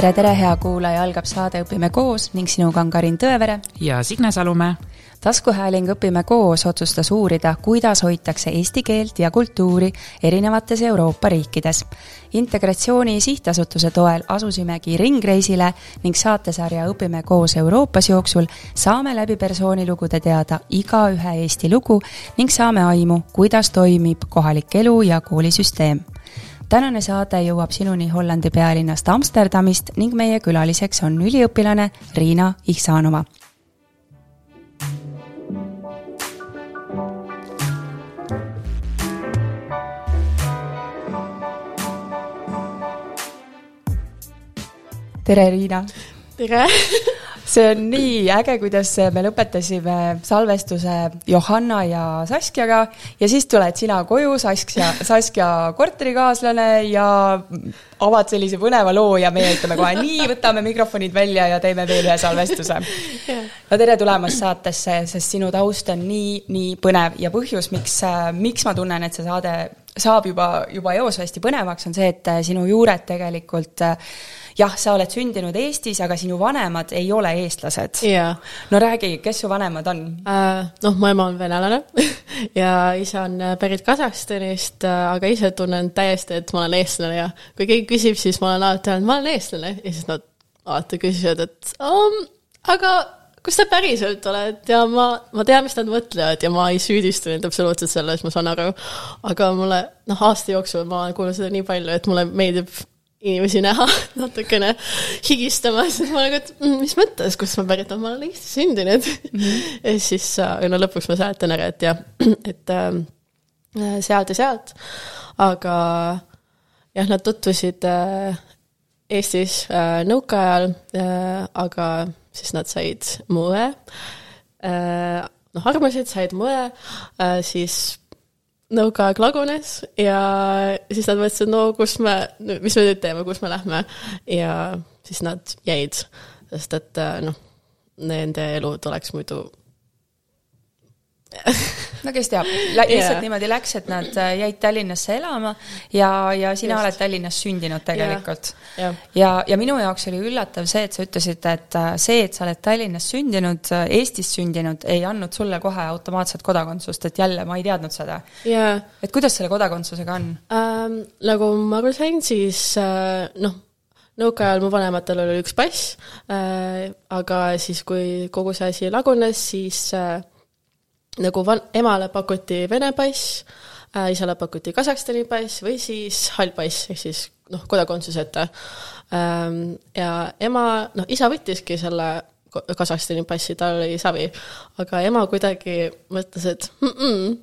tere, tere, hea kuulaja, algab saade Õpime koos ning sinuga on Karin Tõevere ja Signe Salumäe. taskuhääling Õpime koos otsustas uurida, kuidas hoitakse eesti keelt ja kultuuri erinevates Euroopa riikides. integratsiooni sihtasutuse toel asusimegi ringreisile ning saatesarja Õpime koos Euroopas jooksul saame läbi persoonilugude teada igaühe Eesti lugu ning saame aimu, kuidas toimib kohalik elu ja koolisüsteem tänane saade jõuab sinuni Hollandi pealinnast Amsterdamist ning meie külaliseks on üliõpilane Riina Ihsanova. tere, Riina! tere see on nii äge, kuidas me lõpetasime salvestuse Johanna ja Saskiaga. Ja siis tuled sina koju, Saskia, Saskia korterikaaslane ja avad sellise põneva loo ja meie ütleme kohe nii, võtame mikrofonid välja ja teeme veel ühe salvestuse. no tere tulemast saatesse, sest sinu taust on nii, nii põnev. Ja põhjus, miks, miks ma tunnen, et see saade saab juba, juba eos hästi põnevaks, on see, et sinu juured tegelikult jah, sa oled sündinud Eestis, aga sinu vanemad ei ole eestlased yeah.. no räägi, kes su vanemad on uh,? noh, mu ema on venelane ja isa on äh, pärit Kasahstanist, äh, aga ise tunnen täiesti, et ma olen eestlane ja kui keegi küsib, siis ma olen alati öelnud, ma olen eestlane ja siis nad alati küsivad, et um, aga kus sa päriselt oled ja ma, ma tean, mis nad mõtlevad ja ma ei süüdista neid absoluutselt selles, ma saan aru. aga mulle, noh, aasta jooksul ma olen kuulnud seda nii palju, et mulle meeldib inimesi näha natukene higistamas, ma nagu, et mm, mis mõttes, kust ma pärit olen, ma olen Eestis sündinud. Mm. -hmm. ja siis äh, no lõpuks ma seletan ära, et jah, et äh, sealt ja sealt, aga jah, nad tutvusid äh, Eestis äh, nõukaajal äh,, aga siis nad said mu õe äh,, noh, armasid, said mu õe äh,, siis nõukaaeg lagunes ja siis nad mõtlesid, no kus me, mis me nüüd teeme, kus me lähme. ja siis nad jäid, sest et noh, nende elud oleks muidu no kes teab, lihtsalt yeah. niimoodi läks, et nad äh, jäid Tallinnasse elama ja, ja sina Just. oled Tallinnas sündinud tegelikult yeah.. Yeah. ja, ja minu jaoks oli üllatav see, et sa ütlesid, et äh, see, et sa oled Tallinnas sündinud, äh, Eestis sündinud, ei andnud sulle kohe automaatset kodakondsust, et jälle ma ei teadnud seda yeah.. et kuidas selle kodakondsusega on ähm,? nagu ma aru sain, siis äh, noh nõukaajal mu vanematel oli üks pass äh,, aga siis, kui kogu see asi lagunes, siis äh, nagu van-, emale pakuti Vene pass äh,, isale pakuti Kasahstani pass või siis hall pass, ehk siis noh, kodakondsuseta ähm,. ja ema, noh, isa võttiski selle Kasahstani passi, tal oli savi, aga ema kuidagi mõtles, et mm -mm,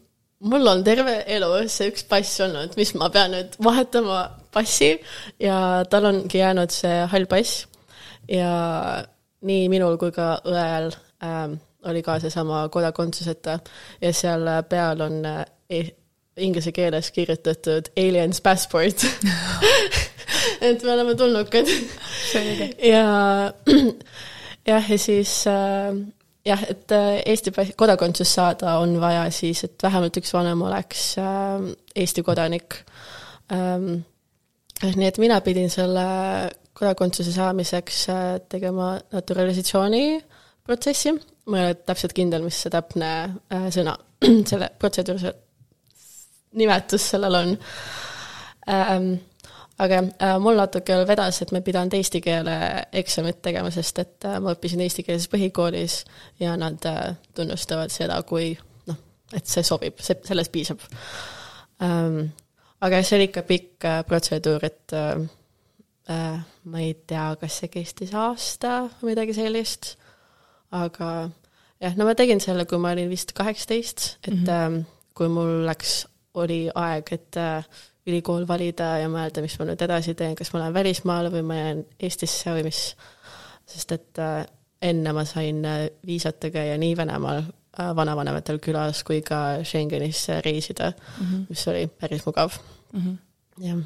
mul on terve elu see üks pass olnud, mis ma pean nüüd vahetama passi ja tal ongi jäänud see hall pass ja nii minul kui ka õel ähm, oli ka seesama kodakondsuseta ja seal peal on e inglise keeles kirjutatud aliens passport et me oleme tulnukad. ja jah, ja siis äh, jah, et äh, Eesti kodakondsus saada on vaja siis, et vähemalt üks vanem oleks Eesti kodanik ähm,. nii et mina pidin selle kodakondsuse saamiseks tegema naturalisatsiooni protsessi ma ei ole täpselt kindel, mis see täpne äh, sõna, selle protseduuri nimetus sellel on ähm,. aga äh, mul natuke vedas, et ma ei pidanud eesti keele eksamit tegema, sest et äh, ma õppisin eestikeelses põhikoolis ja nad äh, tunnustavad seda kui noh, et see sobib, see, sellest piisab ähm,. aga see oli ikka pikk äh, protseduur, et äh, äh, ma ei tea, kas see kestis aasta või midagi sellist aga jah, no ma tegin selle, kui ma olin vist kaheksateist, et mm -hmm. kui mul läks, oli aeg, et äh, ülikool valida ja mõelda, mis ma nüüd edasi teen, kas ma lähen välismaale või ma jään Eestisse või mis, sest et äh, enne ma sain äh, viisata käia nii Venemaal vanavanematel külas kui ka Schengenisse reisida mm, -hmm. mis oli päris mugav mm. -hmm. jah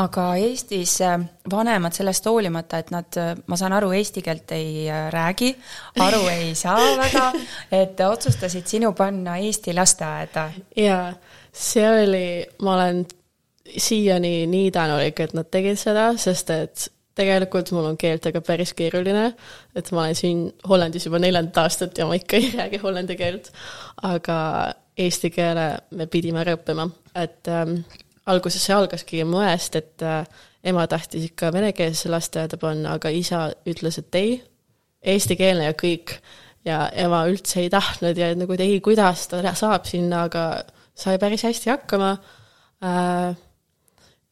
aga Eestis äh, vanemad sellest hoolimata, et nad, äh, ma saan aru, eesti keelt ei äh, räägi, aru ei saa väga, et otsustasid sinu panna Eesti lasteaeda. jaa, see oli, ma olen siiani nii tänulik, et nad tegid seda, sest et tegelikult mul on keeltega päris keeruline, et ma olen siin Hollandis juba neljandat aastat ja ma ikka ei räägi hollandi keelt, aga eesti keele me pidime ära õppima, et ähm, alguses see algaski moest, et äh, ema tahtis ikka venekeelse lasteaeda panna, aga isa ütles, et ei, eestikeelne ja kõik. ja ema üldse ei tahtnud ja nagu, et ei, kuidas ta saab sinna, aga sai päris hästi hakkama äh,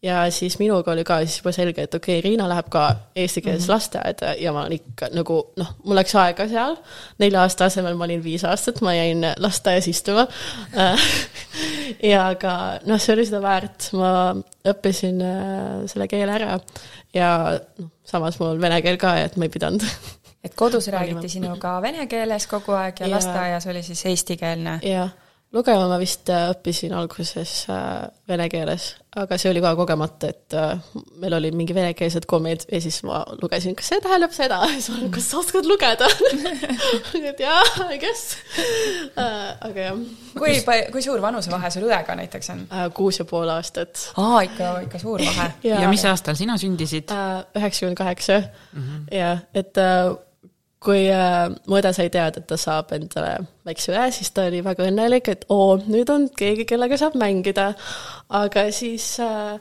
ja siis minuga oli ka siis juba selge, et okei okay,, Riina läheb ka eestikeelsesse mm -hmm. lasteaeda ja ma ikka nagu noh, mul läks aega seal, nelja aasta asemel ma olin viis aastat, ma jäin lasteaias istuma. Ja aga noh, see oli seda väärt, ma õppisin äh, selle keele ära ja noh, samas mul on vene keel ka, et ma ei pidanud. Et kodus räägiti sinuga vene keeles kogu aeg ja, ja lasteaias oli siis eestikeelne? jah lugema ma vist äh, õppisin alguses äh, vene keeles, aga see oli ka kogemata, et äh, meil olid mingi venekeelsed kommid ja siis ma lugesin, kas see tähendab seda, siis ma olen, kas sa oskad lugeda et jaa, I guess aga jah. kui, kui suur vanusevahe sul õega näiteks on? kuus ja pool aastat. aa, ikka, ikka suur vahe ja, ja mis aastal sina sündisid? üheksakümmend kaheksa, mhm. jah, et kui äh, mu õde sai teada, et ta saab endale väikse õe, siis ta oli väga õnnelik, et oo, nüüd on keegi, kellega saab mängida. aga siis äh,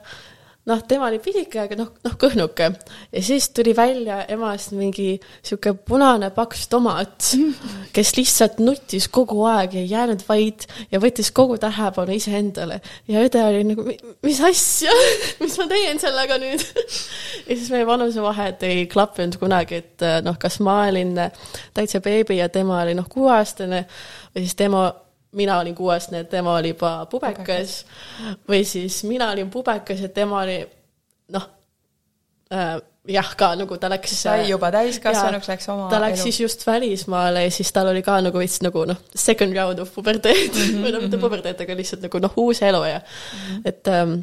noh, tema oli pisike, aga noh, noh kõhnuke. ja siis tuli välja emast mingi sihuke punane paks tomat, kes lihtsalt nuttis kogu aeg ja ei jäänud vait ja võttis kogu tähelepanu iseendale. ja õde oli nagu, mis asja mis ma teen sellega nüüd ja siis meie vanusevahed ei klappinud kunagi, et noh, kas ma olin täitsa beebi ja tema oli noh, kuueaastane või siis tema mina olin kuueaastane, tema oli juba pubekas või siis mina olin pubekas ja tema oli noh äh,, jah, ka nagu ta läks sai juba täiskasvanuks, läks oma ta läks elu. siis just välismaale ja siis tal oli ka nagu veits nagu noh, second round of puberteed mm -hmm. või noh, mitte mhm. puberteed, aga lihtsalt nagu noh, uus elu ja mm -hmm. et ähm,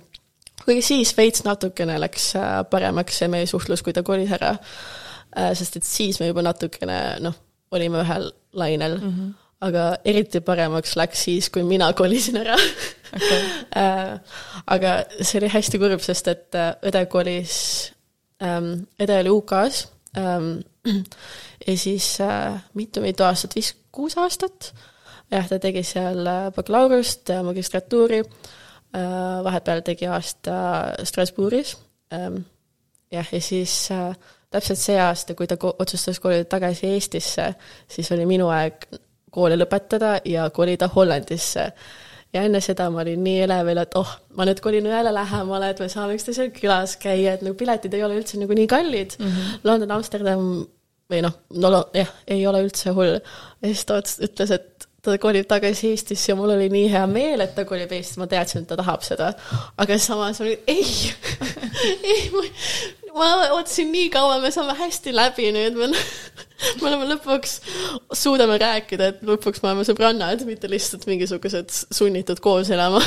kuigi siis veits natukene läks äh, paremaks see meie suhtlus, kui ta kolis ära äh,, sest et siis me juba natukene noh, olime ühel lainel mm. -hmm aga eriti paremaks läks siis, kui mina kolisin ära okay. Äh, aga see oli hästi kurb, sest et äh, õde kolis ähm,, õde oli UK-s ähm, ja siis mitu-mitu äh, aastat, vist kuus aastat, jah, ta tegi seal bakalaureust ja magistratuuri vahepeal tegi aasta Strasbourgis ähm,, jah, ja siis täpselt see aasta, kui ta otsustas kolida tagasi Eestisse, siis oli minu aeg kooli lõpetada ja kolida Hollandisse. ja enne seda ma olin nii elevil, et oh, ma nüüd kolin jälle lähemale, et me saame üksteisel külas käia, et nagu piletid ei ole üldse nagu nii kallid mm. -hmm. London, Amsterdam või noh, no jah, ei ole üldse hull. ja siis ta ütles, et ta kolib tagasi Eestisse ja mul oli nii hea meel, et ta kolib Eestisse, ma teadsin, et ta tahab seda. aga samas ma olin, ei ei, ma ootasin nii kaua, me saame hästi läbi nüüd, me, me oleme lõpuks, suudame rääkida, et lõpuks me oleme sõbrannad, mitte lihtsalt mingisugused sunnitud koos elama.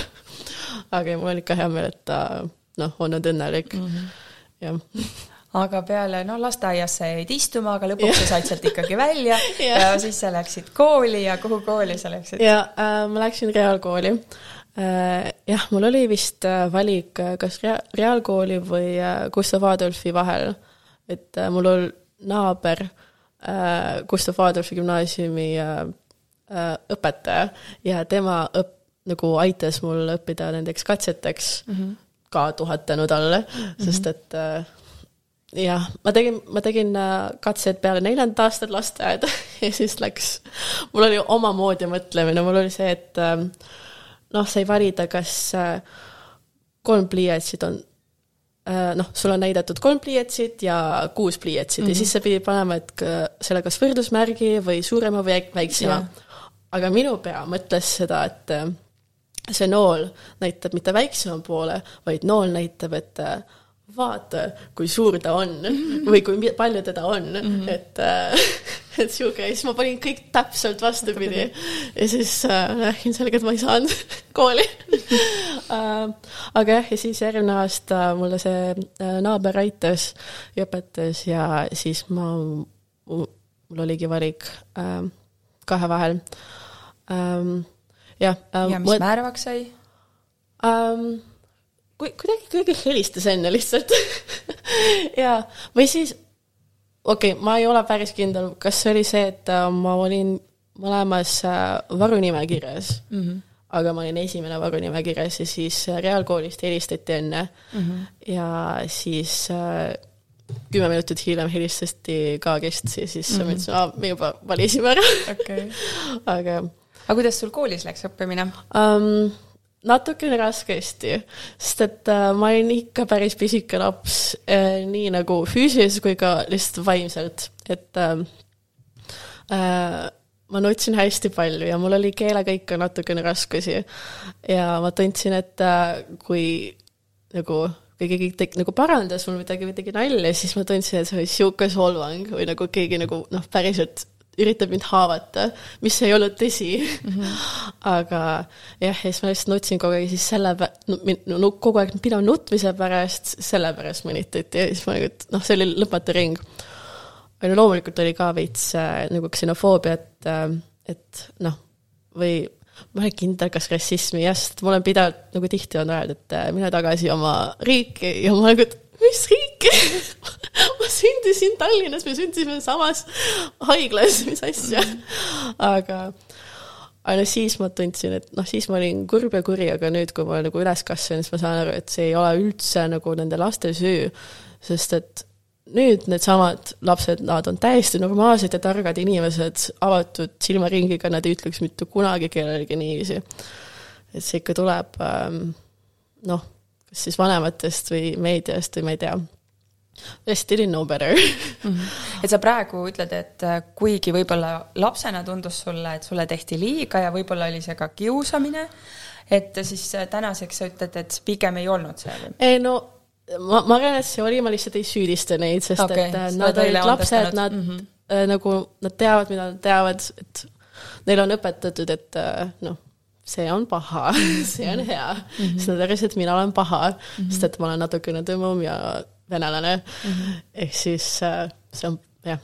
aga mul on ikka hea meel, et ta noh, on nüüd õnnelik mm, -hmm. jah aga peale, no lasteaias sa jäid istuma, aga lõpuks sa said sealt ikkagi välja ja. ja siis sa läksid kooli ja kuhu kooli sa läksid? ja äh, ma läksin reaalkooli äh,. jah, mul oli vist äh, valik äh, kas rea-, reaalkooli või äh, Gustav Adolfi vahel. et äh, mul oli naaber äh, Gustav Adolfi gümnaasiumi äh, äh, õpetaja ja tema õp-, nagu aitas mul õppida nendeks katseteks mm, -hmm. ka tuhat tänu talle mm, -hmm. sest et äh, jah, ma tegin, ma tegin äh, katsed peale neljandat aastat lasteaeda ja siis läks, mul oli omamoodi mõtlemine, mul oli see, et ähm, noh, sai valida, kas äh, kolm pliiatsit on äh, noh, sul on näidatud kolm pliiatsit ja kuus pliiatsit mm -hmm. ja mhm. siis sa pidid panema, et selle kas võrdusmärgi või suurema või väiksema. aga minu pea mõtles seda, et see nool näitab mitte väiksema poole, vaid nool näitab, et vaata, kui suur ta on või kui palju teda on mm, -hmm. et äh, et sihuke ja siis ma panin kõik täpselt vastupidi ja siis äh, et ma ei saanud kooli äh, aga jah, ja siis järgmine aasta mulle see äh, naaber aitas ja õpetas ja siis ma, mul oligi valik äh, kahe vahel ähm,. jah äh,. ja mis mõt... määravaks sai ähm,? Kui kuidagi keegi helistas enne lihtsalt ja, või siis okei okay,, ma ei ole päris kindel, kas see oli see, et äh, ma olin mõlemas äh, varunimekirjas mm, -hmm. aga ma olin esimene varunimekirjas ja siis äh, reaalkoolist helistati enne mm -hmm. ja siis äh, kümme minutit hiljem helistati KG-st ja siis mm -hmm. ma ütlesin, aa, me juba valisime ära okay. aga. aga kuidas sul koolis läks õppimine um,? Natukene raskesti, sest et äh, ma olin ikka päris pisike laps äh,, nii nagu füüsiliselt kui ka lihtsalt vaimselt, et äh, äh, ma nutsin hästi palju ja mul oli keelega ikka natukene raskusi. ja ma tundsin, et kui nagu, kui keegi tegi, nagu parandas mul midagi või tegi nalja, siis ma tundsin, et see oli sihuke solvang või nagu keegi nagu noh, päriselt üritab mind haavata, mis ei olnud tõsi mm. -hmm. aga jah, ja siis ma lihtsalt nutsin kogu aeg, siis selle pä-, no kogu aeg pidev nutmise pärast, sellepärast mõnitati ja siis ma nagu, et noh, see oli lõpmatu ring aga no loomulikult oli ka veits äh, nagu ksenofoobia, et äh,, et noh, või ma ei ole kindel, kas rassismi, jah, sest ma olen pidevalt nagu tihti on öeldud, et äh, mine tagasi oma riiki ja ma nagu, mis riiki ma sündisin Tallinnas, me sündisime samas haiglas, mis asja. aga, aga siis ma tundsin, et noh, siis ma olin kurb ja kuri, aga nüüd, kui ma nagu üles kasvasin, siis ma saan aru, et see ei ole üldse nagu nende laste süü, sest et nüüd needsamad lapsed, nad on täiesti normaalsed ja targad inimesed, avatud silmaringiga, nad ei ütleks mitte kunagi kellelegi niiviisi. et see ikka tuleb ähm, noh, kas siis vanematest või meediast või ma ei tea. Just didn't know better mm. -hmm. et sa praegu ütled, et äh, kuigi võib-olla lapsena tundus sulle, et sulle tehti liiga ja võib-olla oli see ka kiusamine, et siis äh, tänaseks sa ütled, et pigem ei olnud see või? ei no ma, ma arvan, et see oli, ma lihtsalt ei süüdista neid, sest okay, et äh, nad olid lapsed, nad mm -hmm. äh, nagu, nad teavad, mida nad teavad, et neile on õpetatud, et äh, noh, see on paha see on hea mm, -hmm. siis nad arvasid, et mina olen paha mm, -hmm. sest et ma olen natukene tõmmum ja venelane mm. -hmm. ehk siis äh, see on, jah.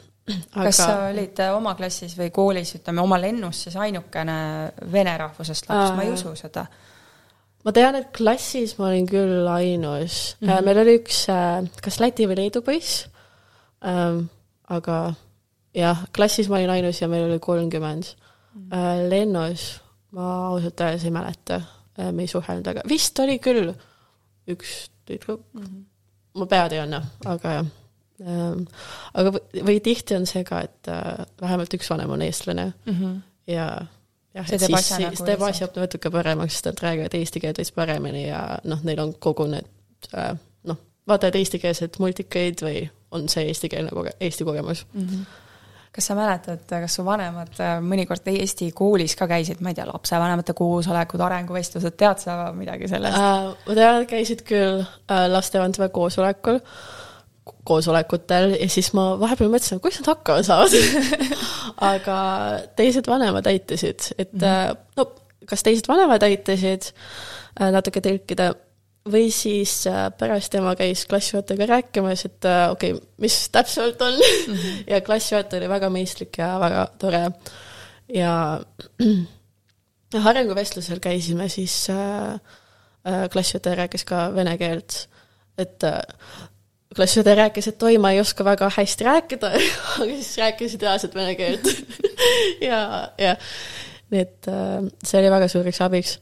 Aga... kas sa olid äh, oma klassis või koolis, ütleme, oma lennus siis ainukene vene rahvusest laps äh,, ma ei usu seda ma tean, et klassis ma olin küll ainus mm, -hmm. meil oli üks äh, kas Läti või Leedu poiss ähm,, aga jah, klassis ma olin ainus ja meil oli kolmkümmend mm -hmm.. lennus ma ausalt öeldes ei mäleta, me ei suhelnud, aga vist oli küll üks tüdruk mm, -hmm. ma pead ei anna, aga jah ähm,. aga või tihti on see ka, et äh, vähemalt üks vanem on eestlane mm -hmm. ja jah, et siis, siis nagu teeb asja natuke paremaks, sest nad räägivad eesti keelt veits paremini ja noh, neil on kogu need äh, noh, vaatavad eestikeelseid multikeid või on see eestikeelne koge-, Eesti kogemus mm. -hmm kas sa mäletad, kas su vanemad äh, mõnikord Eesti koolis ka käisid, ma ei tea, lapsevanemate koosolekud, arenguvestlused, tead sa midagi sellest äh,? ma tean, et käisid küll äh, lastevanemate koosolekul koosolekutel ja siis ma vahepeal mõtlesin, kuidas nad hakkama saavad aga teised vanemad aitasid, et mm -hmm. no kas teised vanemad aitasid natuke tõlkida või siis äh, pärast tema käis klassijuhatajaga rääkimas, et okei okay,, mis täpselt on mm. -hmm. ja klassijuhataja oli väga mõistlik ja väga tore. ja arenguvestlusel käisime, siis äh, klassijuhataja rääkis ka vene keelt, et klassiõde rääkis, et oi, ma ei oska väga hästi rääkida aga siis rääkis ideaalset vene keelt ja, ja nii et äh, see oli väga suureks abiks.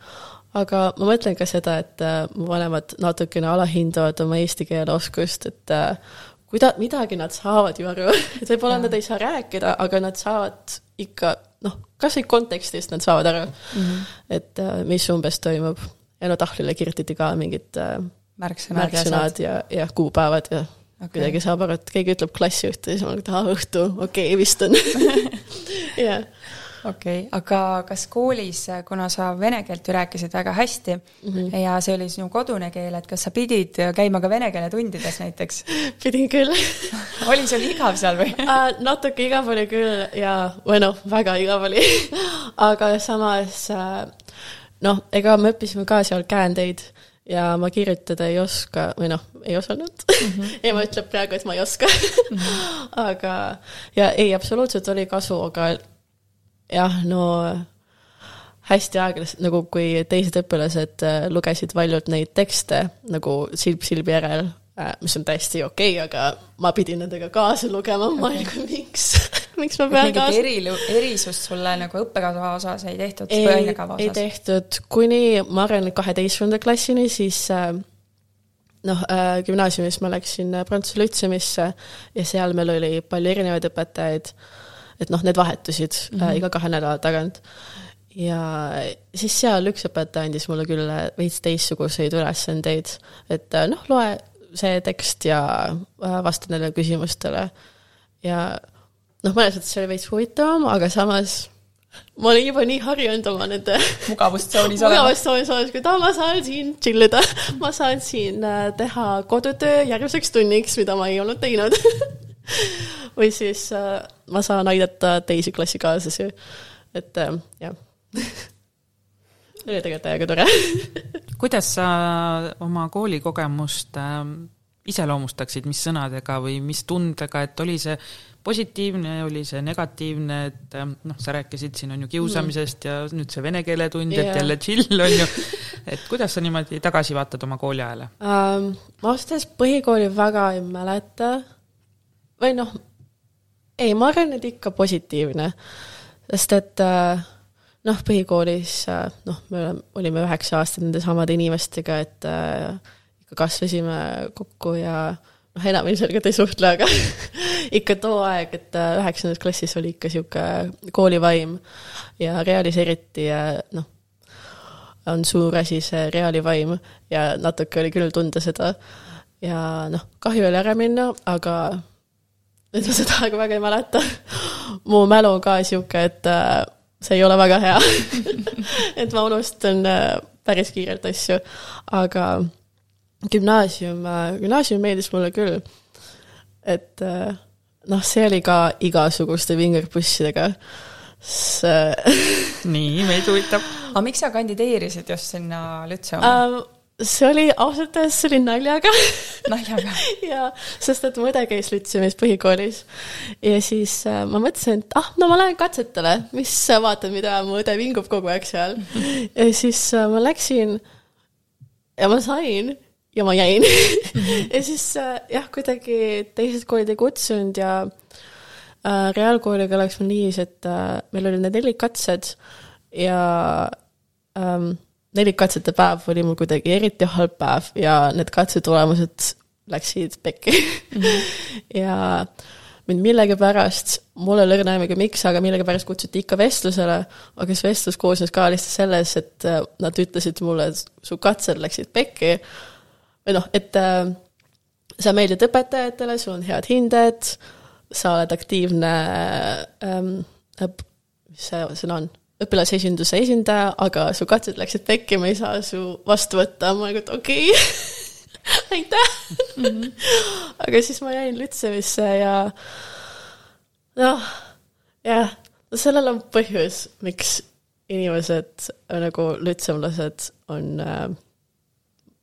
Aga ma mõtlen ka seda, et äh, mu vanemad natukene alahindavad oma eesti keele oskust, et äh, kuida-, midagi nad saavad ju aru et võib-olla nad ei saa rääkida, aga nad saavad ikka noh, kas või kontekstist nad saavad aru mm, -hmm. et mis umbes toimub. ja no tahvlile kirjutati ka mingid märksõnad, märksõnad ja, ja kuupäevad ja okay. kuidagi saab aru, et keegi ütleb klassijuht ja siis ma olen, et aa, õhtu, okei okay,, vist on jah okei okay., aga kas koolis, kuna sa vene keelt ju rääkisid väga hästi mm -hmm. ja see oli sinu kodune keel, et kas sa pidid käima ka vene keele tundides näiteks pidin küll oli sul igav seal või uh,? natuke igav oli küll ja, või noh, väga igav oli aga samas uh, noh, ega me õppisime ka seal käändeid ja ma kirjutada ei oska või noh, ei osanud mm. -hmm. ema ütleb praegu, et ma ei oska mm. -hmm. aga ja ei, absoluutselt oli kasu, aga jah, no hästi aeglaselt, nagu kui teised õpilased äh, lugesid valjult neid tekste nagu silp silbi järel äh,, mis on täiesti okei okay,, aga ma pidin nendega kaasa lugema, ma olin nagu miks. Miks ma pean mingit kaasa eri, erisust sulle nagu õppekava osas ei tehtud ei, ei tehtud, kuni ma arvan, kaheteistkümnenda klassini, siis äh, noh gümnaasiumis ma läksin Prantsuse lütseumisse ja seal meil oli palju erinevaid õpetajaid, et noh, need vahetusid mm -hmm. äh, iga kahe nädala tagant. ja siis seal üks õpetaja andis mulle küll veits teistsuguseid ülesandeid, et äh, noh, loe see tekst ja äh, vasta nendele küsimustele. ja noh, mõnes mõttes see oli veits huvitavam, aga samas ma olin juba nii harjunud oma nende mugavustsoonis olema. mugavustsoonis kui aa, ma saan siin chill ida, ma saan siin äh, teha kodutöö järgmiseks tunniks, mida ma ei olnud teinud või siis äh, ma saan aidata teisi klassikaaslasi, et äh, jah oli tegelikult täiega tore kuidas sa oma koolikogemust äh, iseloomustaksid, mis sõnadega või mis tundega, et oli see positiivne, oli see negatiivne, et äh, noh, sa rääkisid siin on ju kiusamisest ja nüüd see vene keele tund, et Jaa. jälle chill on ju. et kuidas sa niimoodi tagasi vaatad oma kooliajale? um, ma ausalt öeldes põhikooli väga ei mäleta või noh, ei, ma arvan, et ikka positiivne, sest et äh, noh, põhikoolis äh, noh, me olime üheksa aastat nende samade inimestega, et äh, ikka kasvasime kokku ja noh, enam ilmselgelt ei suhtle, aga ikka too aeg, et üheksandas klassis oli ikka niisugune koolivaim ja reaalis eriti ja noh, on suur asi see reaalivaim ja natuke oli küll tunda seda. ja noh, kahju oli ära minna, aga nüüd ma seda aega väga ei mäleta. mu mälu on ka sihuke, et äh, see ei ole väga hea et ma unustan äh, päris kiirelt asju, aga gümnaasium, gümnaasium meeldis mulle küll. et äh, noh, see oli ka igasuguste vingerpussidega. see nii, meid huvitab. aga miks sa kandideerisid just sinna Lütseumi ähm, see oli ausalt öeldes, see oli naljaga. Naljaga? jaa, sest et mu õde käis Lütseumis põhikoolis. Ja siis äh, ma mõtlesin, et ah, no ma lähen katsetele, mis sa vaatad, mida mu õde vingub kogu aeg seal. ja siis äh, ma läksin ja ma sain ja ma jäin. Ja siis äh, jah, kuidagi teised koolid ei kutsunud ja äh, reaalkooliga läks mul nii, et äh, meil olid need nelikatsed ja ähm, nelikatsete päev oli mul kuidagi eriti halb päev ja need katsetulemused läksid pekki mm. -hmm. ja mind millegipärast, mul ei ole õrna aimugi, miks, aga millegipärast kutsuti ikka vestlusele, aga see vestlus koosnes ka lihtsalt selles, et äh, nad ütlesid mulle, et su katsed läksid pekki või noh, et äh, sa meeldid õpetajatele, sul on head hinded, sa oled aktiivne ähm, õp-, mis see sõna on, õpilasesinduse esindaja, aga su katsed läksid pekki, ma ei saa su vastu võtta, ma nagu, et okei okay. aitäh mm. -hmm. aga siis ma jäin Lütseumisse ja noh, jah, no sellel on põhjus, miks inimesed nagu lütseumlased on äh,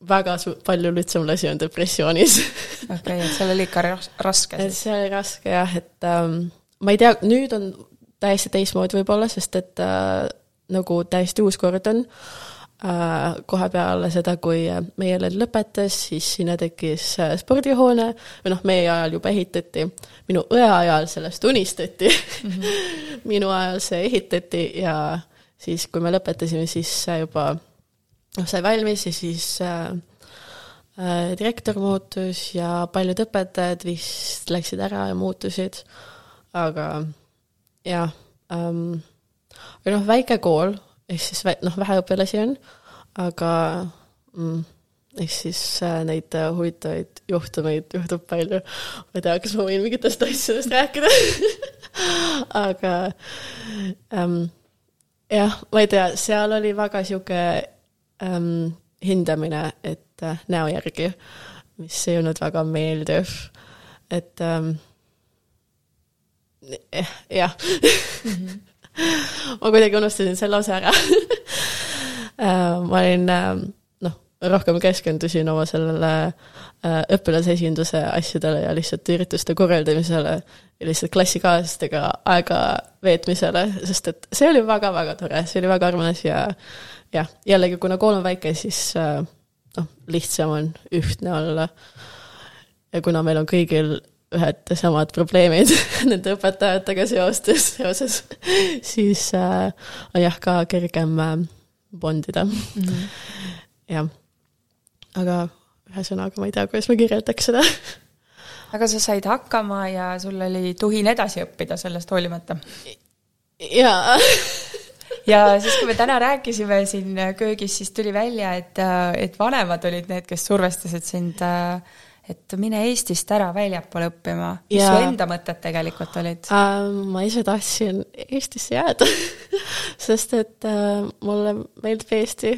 väga su-, palju lütseumlasi on depressioonis okei okay,, et seal oli ikka ras- raske et see oli raske jah, et ähm, ma ei tea, nüüd on täiesti teistmoodi võib-olla, sest et äh, nagu täiesti uus kord on äh,. kohe peale seda, kui meie linn lõpetas, siis sinna tekkis äh, spordihoone või noh, meie ajal juba ehitati. minu õe ajal sellest unistati mm. -hmm. minu ajal see ehitati ja siis, kui me lõpetasime, siis see juba noh, sai valmis ja siis äh, äh, direktor muutus ja paljud õpetajad vist läksid ära ja muutusid. aga jah ähm,, või noh, väike kool, ehk siis vä-, noh, vähe õpilasi on, aga mm, ehk siis äh, neid äh, huvitavaid juhtumeid juhtub palju. ma ei tea, kas ma võin mingitest asjadest rääkida aga ähm, jah, ma ei tea, seal oli väga sihuke ähm, hindamine, et äh, näo järgi, mis ei olnud väga meeldiv, et ähm, jah mm. -hmm. ma kuidagi unustasin selle osa ära äh, ma olin äh, noh, rohkem keskendusin oma sellele äh, õpilasesinduse asjadele ja lihtsalt ürituste korraldamisele ja lihtsalt klassikaaslastega aega veetmisele, sest et see oli väga-väga tore, see oli väga armas ja jah, jällegi, kuna kool on väike, siis noh, lihtsam on ühtne olla. ja kuna meil on kõigil ühed samad probleemid nende õpetajatega seostes, seoses, siis äh, on jah, ka kergem äh, bondida mm. -hmm. jah aga ühesõnaga ma ei tea, kuidas ma kirjeldaks seda aga sa said hakkama ja sul oli tuhin edasi õppida sellest hoolimata? jaa ja siis, kui me täna rääkisime siin köögis, siis tuli välja, et, et vanemad olid need, kes survestasid sind äh, et mine Eestist ära väljapoole õppima. mis ja. su enda mõtted tegelikult olid uh,? ma ise tahtsin Eestisse jääda sest et uh, mulle meeldib Eesti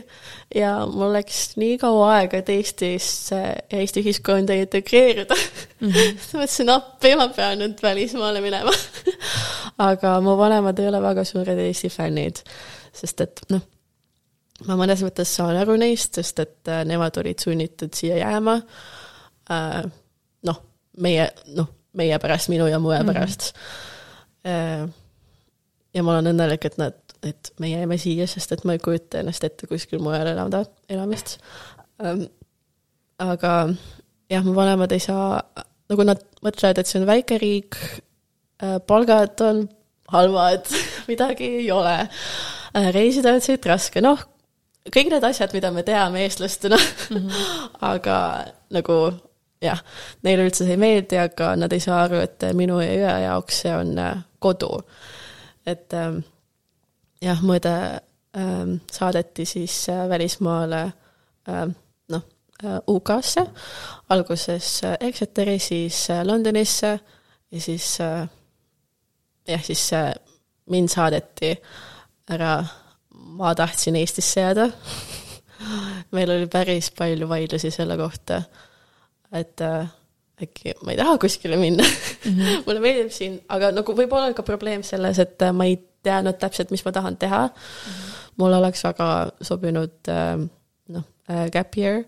ja mul läks nii kaua aega, et Eestisse ja Eesti ühiskonda integreeruda mm. -hmm. mõtlesin, appi, ma pean nüüd välismaale minema aga mu vanemad ei ole väga suured Eesti fännid, sest et noh, ma mõnes mõttes saan aru neist, sest et uh, nemad olid sunnitud siia jääma äh, noh, meie, noh, meie pärast, minu ja mu mm -hmm. pärast äh,. ja ma olen õnnelik, et nad, et me jäime siia, sest et ma ei kujuta ennast ette kuskil mujal elada, elamist ähm,. aga jah, mu vanemad ei saa, nagu nad mõtlevad, et see on väike riik äh,, palgad on halvad midagi ei ole äh,, reisida on siit raske, noh, kõik need asjad, mida me teame eestlastena mm, -hmm. aga nagu jah, neile üldse see ei meeldi, aga nad ei saa aru, et minu ja Jüe jaoks see on äh, kodu. et ähm, jah, mu õde ähm, saadeti siis äh, välismaale ähm, noh, äh, UK-sse, alguses Exeteri, siis Londonisse ja siis jah, siis mind saadeti ära, ma tahtsin Eestisse jääda. Meil oli päris palju vaidlusi selle kohta et äh, äkki ma ei taha kuskile minna mm. -hmm. mulle meeldib siin, aga nagu võib-olla ka probleem selles, et äh, ma ei teadnud täpselt, mis ma tahan teha mm. -hmm. mul oleks väga sobinud äh, noh äh,, gap year,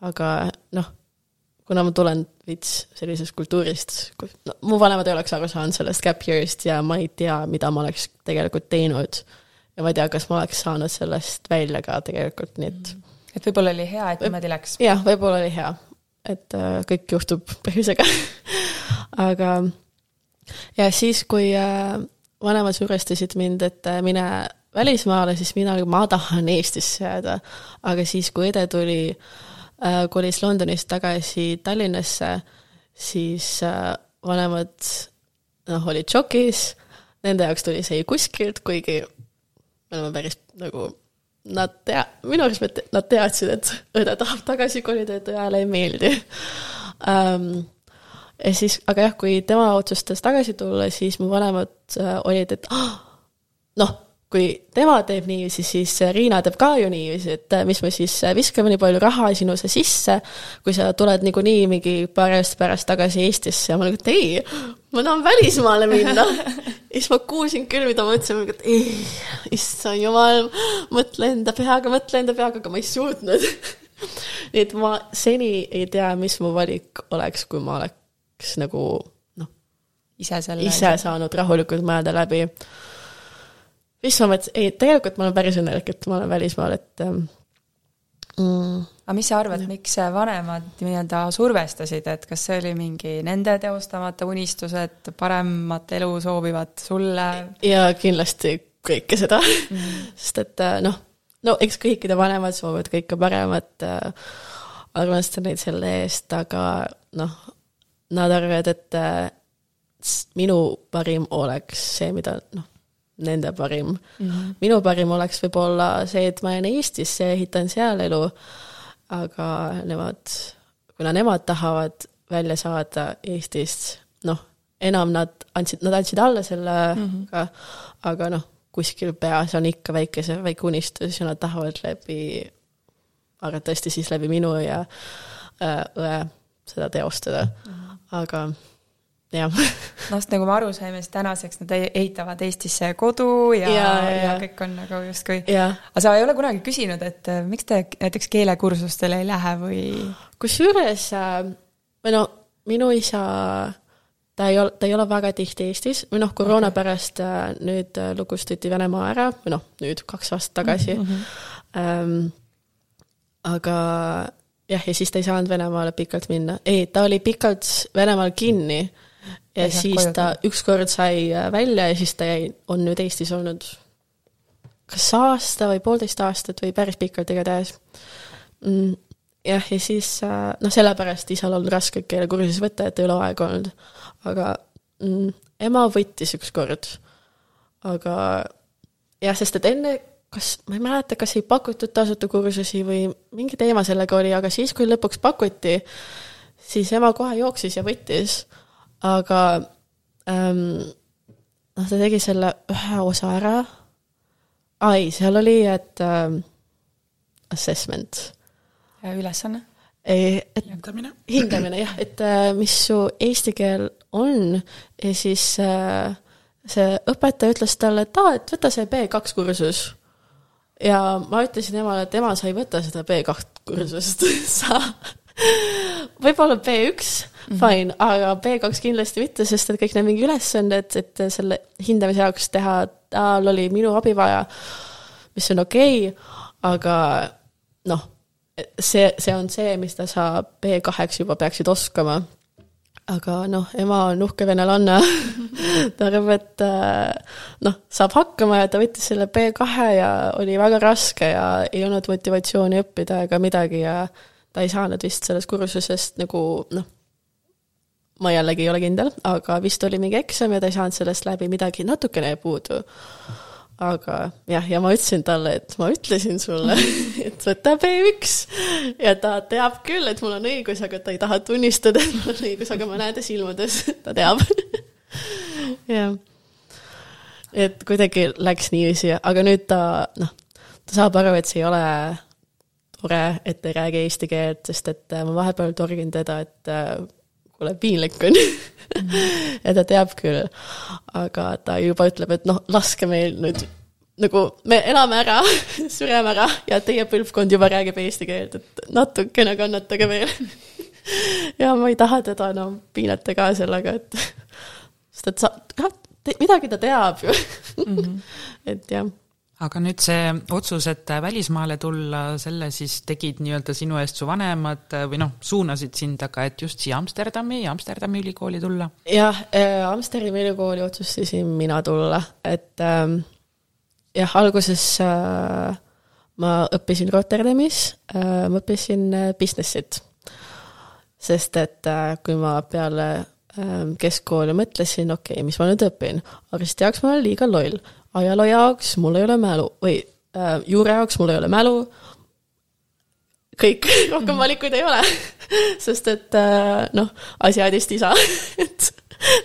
aga noh, kuna ma tulen veits sellisest kultuurist, no mu vanemad ei oleks aru saanud sellest gap year'ist ja ma ei tea, mida ma oleks tegelikult teinud. ja ma ei tea, kas ma oleks saanud sellest välja ka tegelikult, nii et. et võib-olla oli hea, et niimoodi läks. jah, võib-olla oli hea et äh, kõik juhtub põhjusega aga ja siis, kui äh, vanemad survestasid mind, et äh, mine välismaale, siis mina, ma tahan Eestisse jääda. aga siis, kui õde tuli, kolis Londonist tagasi Tallinnasse, siis vanemad noh, olid šokis, nende jaoks tuli see kuskilt, kuigi me oleme päris nagu nad tea-, minu arust nad teadsid, et õde tahab tagasi kolida, et õele ei meeldi um,. ja siis, aga jah, kui tema otsustas tagasi tulla, siis mu vanemad uh, olid, et ah, noh, kui tema teeb niiviisi, siis Riina teeb ka ju niiviisi, et äh, mis me siis äh, viskame nii palju raha sinusse sisse, kui sa tuled niikuinii mingi paari aasta pärast tagasi Eestisse ja ma nagu, et ei, ma tahan välismaale minna. ja siis ma kuulsin küll, mida ma ütlesin, et ei, issand jumal, mõtle enda peaga, mõtle enda peaga, aga ma ei suutnud nii et ma seni ei tea, mis mu valik oleks, kui ma oleks nagu noh, ise selle ise saanud rahulikult mõelda läbi mis ma mõtlesin, ei, tegelikult ma olen päris õnnelik, et ma olen välismaal, et ähm, mm, aga mis sa arvad, miks vanemad nii-öelda survestasid, et kas see oli mingi nende teostamata unistused, paremat elu soovivad sulle? jaa, kindlasti kõike seda mm., sest et äh, noh, no eks kõikide vanemad soovivad kõike paremat äh,, armastan neid selle eest, aga noh, nad arvavad, et äh, minu parim oleks see, mida noh, nende parim mm. -hmm. minu parim oleks võib-olla see, et ma jään Eestisse ja ehitan seal elu, aga nemad, kuna nemad tahavad välja saada Eestist, noh, enam nad andsid, nad andsid alla sellega mm, -hmm. aga noh, kuskil peas on ikka väike see väike unistus ja nad tahavad läbi, arvatavasti siis läbi minu ja äh, õe seda teostada mm, -hmm. aga noh, nagu me aru saime, siis tänaseks nad ehitavad Eestisse kodu ja, ja, ja, ja kõik on nagu justkui. aga sa ei ole kunagi küsinud, et äh, miks te näiteks keelekursustele ei lähe või? kusjuures, äh, või no minu isa, ta ei ole, ta ei ole väga tihti Eestis või noh, koroona okay. pärast äh, nüüd lukustati Venemaa ära või noh, nüüd kaks aastat tagasi mm. -hmm. Um, aga jah, ja siis ta ei saanud Venemaale pikalt minna. ei, ta oli pikalt Venemaal kinni ja siis ta ükskord sai äh, välja ja siis ta jäi, on nüüd Eestis olnud kas aasta või poolteist aastat või päris pikalt igatahes mm,. jah, ja siis äh, noh, sellepärast isal olnud raske keelekursusi võtta, et ei ole aega olnud. aga mm, ema võttis ükskord. aga jah, sest et enne kas, ma ei mäleta, kas ei pakutud tasuta kursusi või mingi teema sellega oli, aga siis, kui lõpuks pakuti, siis ema kohe jooksis ja võttis aga ähm, noh, ta tegi selle ühe osa ära. aa ei, seal oli, et ähm, assessment. ülesanne? ei, et hindamine. hindamine jah, et äh, mis su eesti keel on ja siis äh, see õpetaja ütles talle, et aa, et võta see B2 kursus. ja ma ütlesin emale, et ema, sa ei võta seda B2 kursust sa võib-olla B1 mm -hmm. Fine, aga B2 kindlasti mitte, sest et kõik need mingi ülesanded, et selle hindamise jaoks teha, tal oli minu abi vaja, mis on okei okay,, aga noh, see, see on see, mis ta sa B2-ks juba peaksid oskama. aga noh, ema on uhke venelanna ta arvab, et äh, noh, saab hakkama ja ta võttis selle B2 ja oli väga raske ja ei olnud motivatsiooni õppida ega midagi ja ta ei saanud vist sellest kursusest nagu noh, ma jällegi ei ole kindel, aga vist oli mingi eksam ja ta ei saanud sellest läbi, midagi natukene jäi puudu. aga jah, ja ma ütlesin talle, et ma ütlesin sulle, et võta B1 ja ta teab küll, et mul on õigus, aga ta ei taha tunnistada, et mul on õigus, aga ma näen ta silmades, ta teab. jah. et kuidagi läks niiviisi, aga nüüd ta noh, ta saab aru, et see ei ole tore, et ei räägi eesti keelt, sest et ma vahepeal torgin teda, et kuule, piinlik on ja ta teab küll, aga ta juba ütleb, et noh, laske meil nüüd nagu me elame ära sureme ära ja teie põlvkond juba räägib eesti keelt, et natukene kannatage veel ja ma ei taha teda enam no, piinata ka sellega, et sest et sa, midagi ta teab ju mm. -hmm. et jah aga nüüd see otsus, et välismaale tulla, selle siis tegid nii-öelda sinu eest su vanemad või noh, suunasid sind aga, et just siia Amsterdami, Amsterdami ülikooli tulla? jah, äh, Amsterdami ülikooli otsustasin mina tulla, et ähm, jah, alguses äh, ma õppisin Rotterdamis äh,, ma õppisin äh, business'it. sest et äh, kui ma peale äh, keskkooli mõtlesin, okei okay,, mis ma nüüd õpin, arsti jaoks ma olen liiga loll ajaloo jaoks mul ei ole mälu või äh, juure jaoks mul ei ole mälu. kõik, rohkem valikuid ei ole sest et äh, noh, asiaadist isa et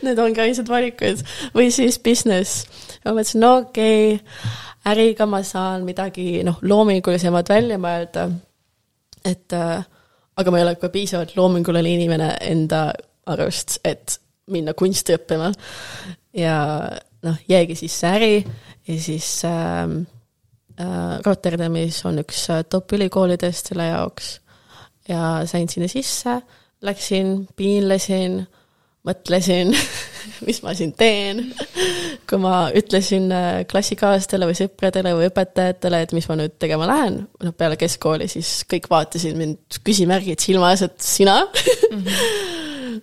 need ongi ainsad valikud või siis business. ja ma mõtlesin, no okei okay,, äriga ma saan midagi noh, loomingulisemat välja mõelda. et äh, aga ma ei ole ka piisavalt loominguline inimene enda arust, et minna kunsti õppima. ja noh, jäigi sisse äri ja siis ähm, äh, Rotterdamis on üks äh, top ülikoolidest selle jaoks ja sain sinna sisse, läksin, piinlesin, mõtlesin mis ma siin teen. kui ma ütlesin äh, klassikaaslastele või sõpradele või õpetajatele, et mis ma nüüd tegema lähen, noh peale keskkooli, siis kõik vaatasid mind küsimärgid silma ees, et sina mm? -hmm.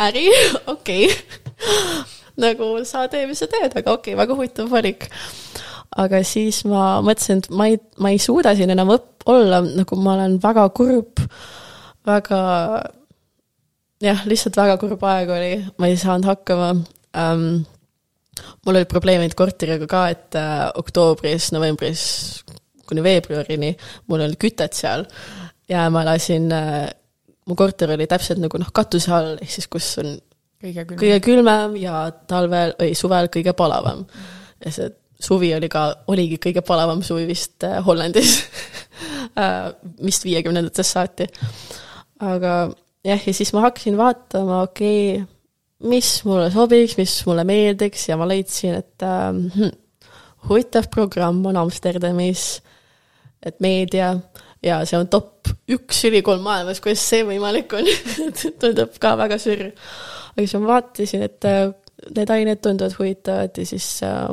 äri, okei okay nagu sa tee, mis sa teed, aga okei okay,, väga huvitav valik. aga siis ma mõtlesin, et ma ei, ma ei suuda siin enam õpp-, olla, nagu ma olen väga kurb, väga jah, lihtsalt väga kurb aeg oli, ma ei saanud hakkama um, mul olid probleemid korteriga ka, et äh, oktoobris, novembris kuni veebruarini mul oli kütet seal ja ma elasin äh,, mu korter oli täpselt nagu noh, katuse all, ehk siis kus on kõige külmem, kõige külmem ja talvel või suvel kõige palavam. ja see suvi oli ka, oligi kõige palavam suvi vist äh, Hollandis äh, vist viiekümnendatest saati. aga jah, ja siis ma hakkasin vaatama, okei okay,, mis mulle sobiks, mis mulle meeldiks ja ma leidsin, et äh, huvitav programm on Amsterdamis, et meedia ja see on top üks ülikool maailmas, kuidas see võimalik on tundub ka väga sürr. aga siis ma vaatasin, et äh, need ained tunduvad huvitavad ja siis äh,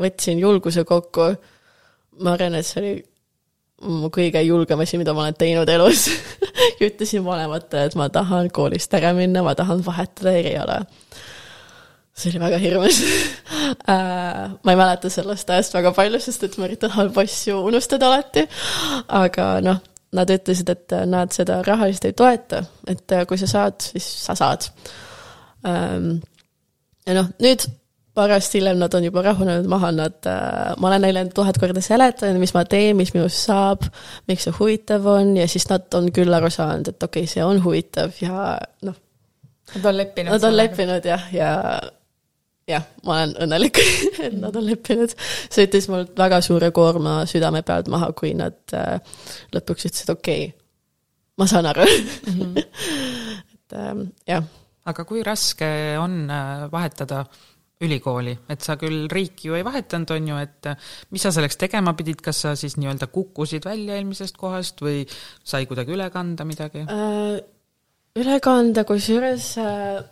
võtsin julguse kokku. ma arvan, et see oli mu kõige julgem asi, mida ma olen teinud elus ja ütlesin vanematele, et ma tahan koolist ära minna, ma tahan vahetada eriala see oli väga hirmus äh, ma ei mäleta sellest ajast väga palju, sest et ma üritan halbu asju unustada alati. aga noh, nad ütlesid, et nad seda rahaliselt ei toeta, et kui sa saad, siis sa saad. Ähm, ja noh, nüüd paar aastat hiljem nad on juba rahunenud maha, nad, äh, ma olen neile tuhat korda seletanud, mis ma teen, mis minust saab, miks see huvitav on ja siis nad on küll aru saanud, et okei okay,, see on huvitav ja noh. Nad on leppinud. Nad on leppinud jah, ja, ja jah, ma olen õnnelik et nad on leppinud. see võttis mul väga suure koorma südame pealt maha, kui nad äh, lõpuks ütlesid, okei okay,, ma saan aru mm. -hmm. et ähm, jah. aga kui raske on äh, vahetada ülikooli, et sa küll riiki ju ei vahetanud, on ju, et äh, mis sa selleks tegema pidid, kas sa siis nii-öelda kukkusid välja eelmisest kohast või sai kuidagi üle kanda midagi äh,? üle kanda, kusjuures äh,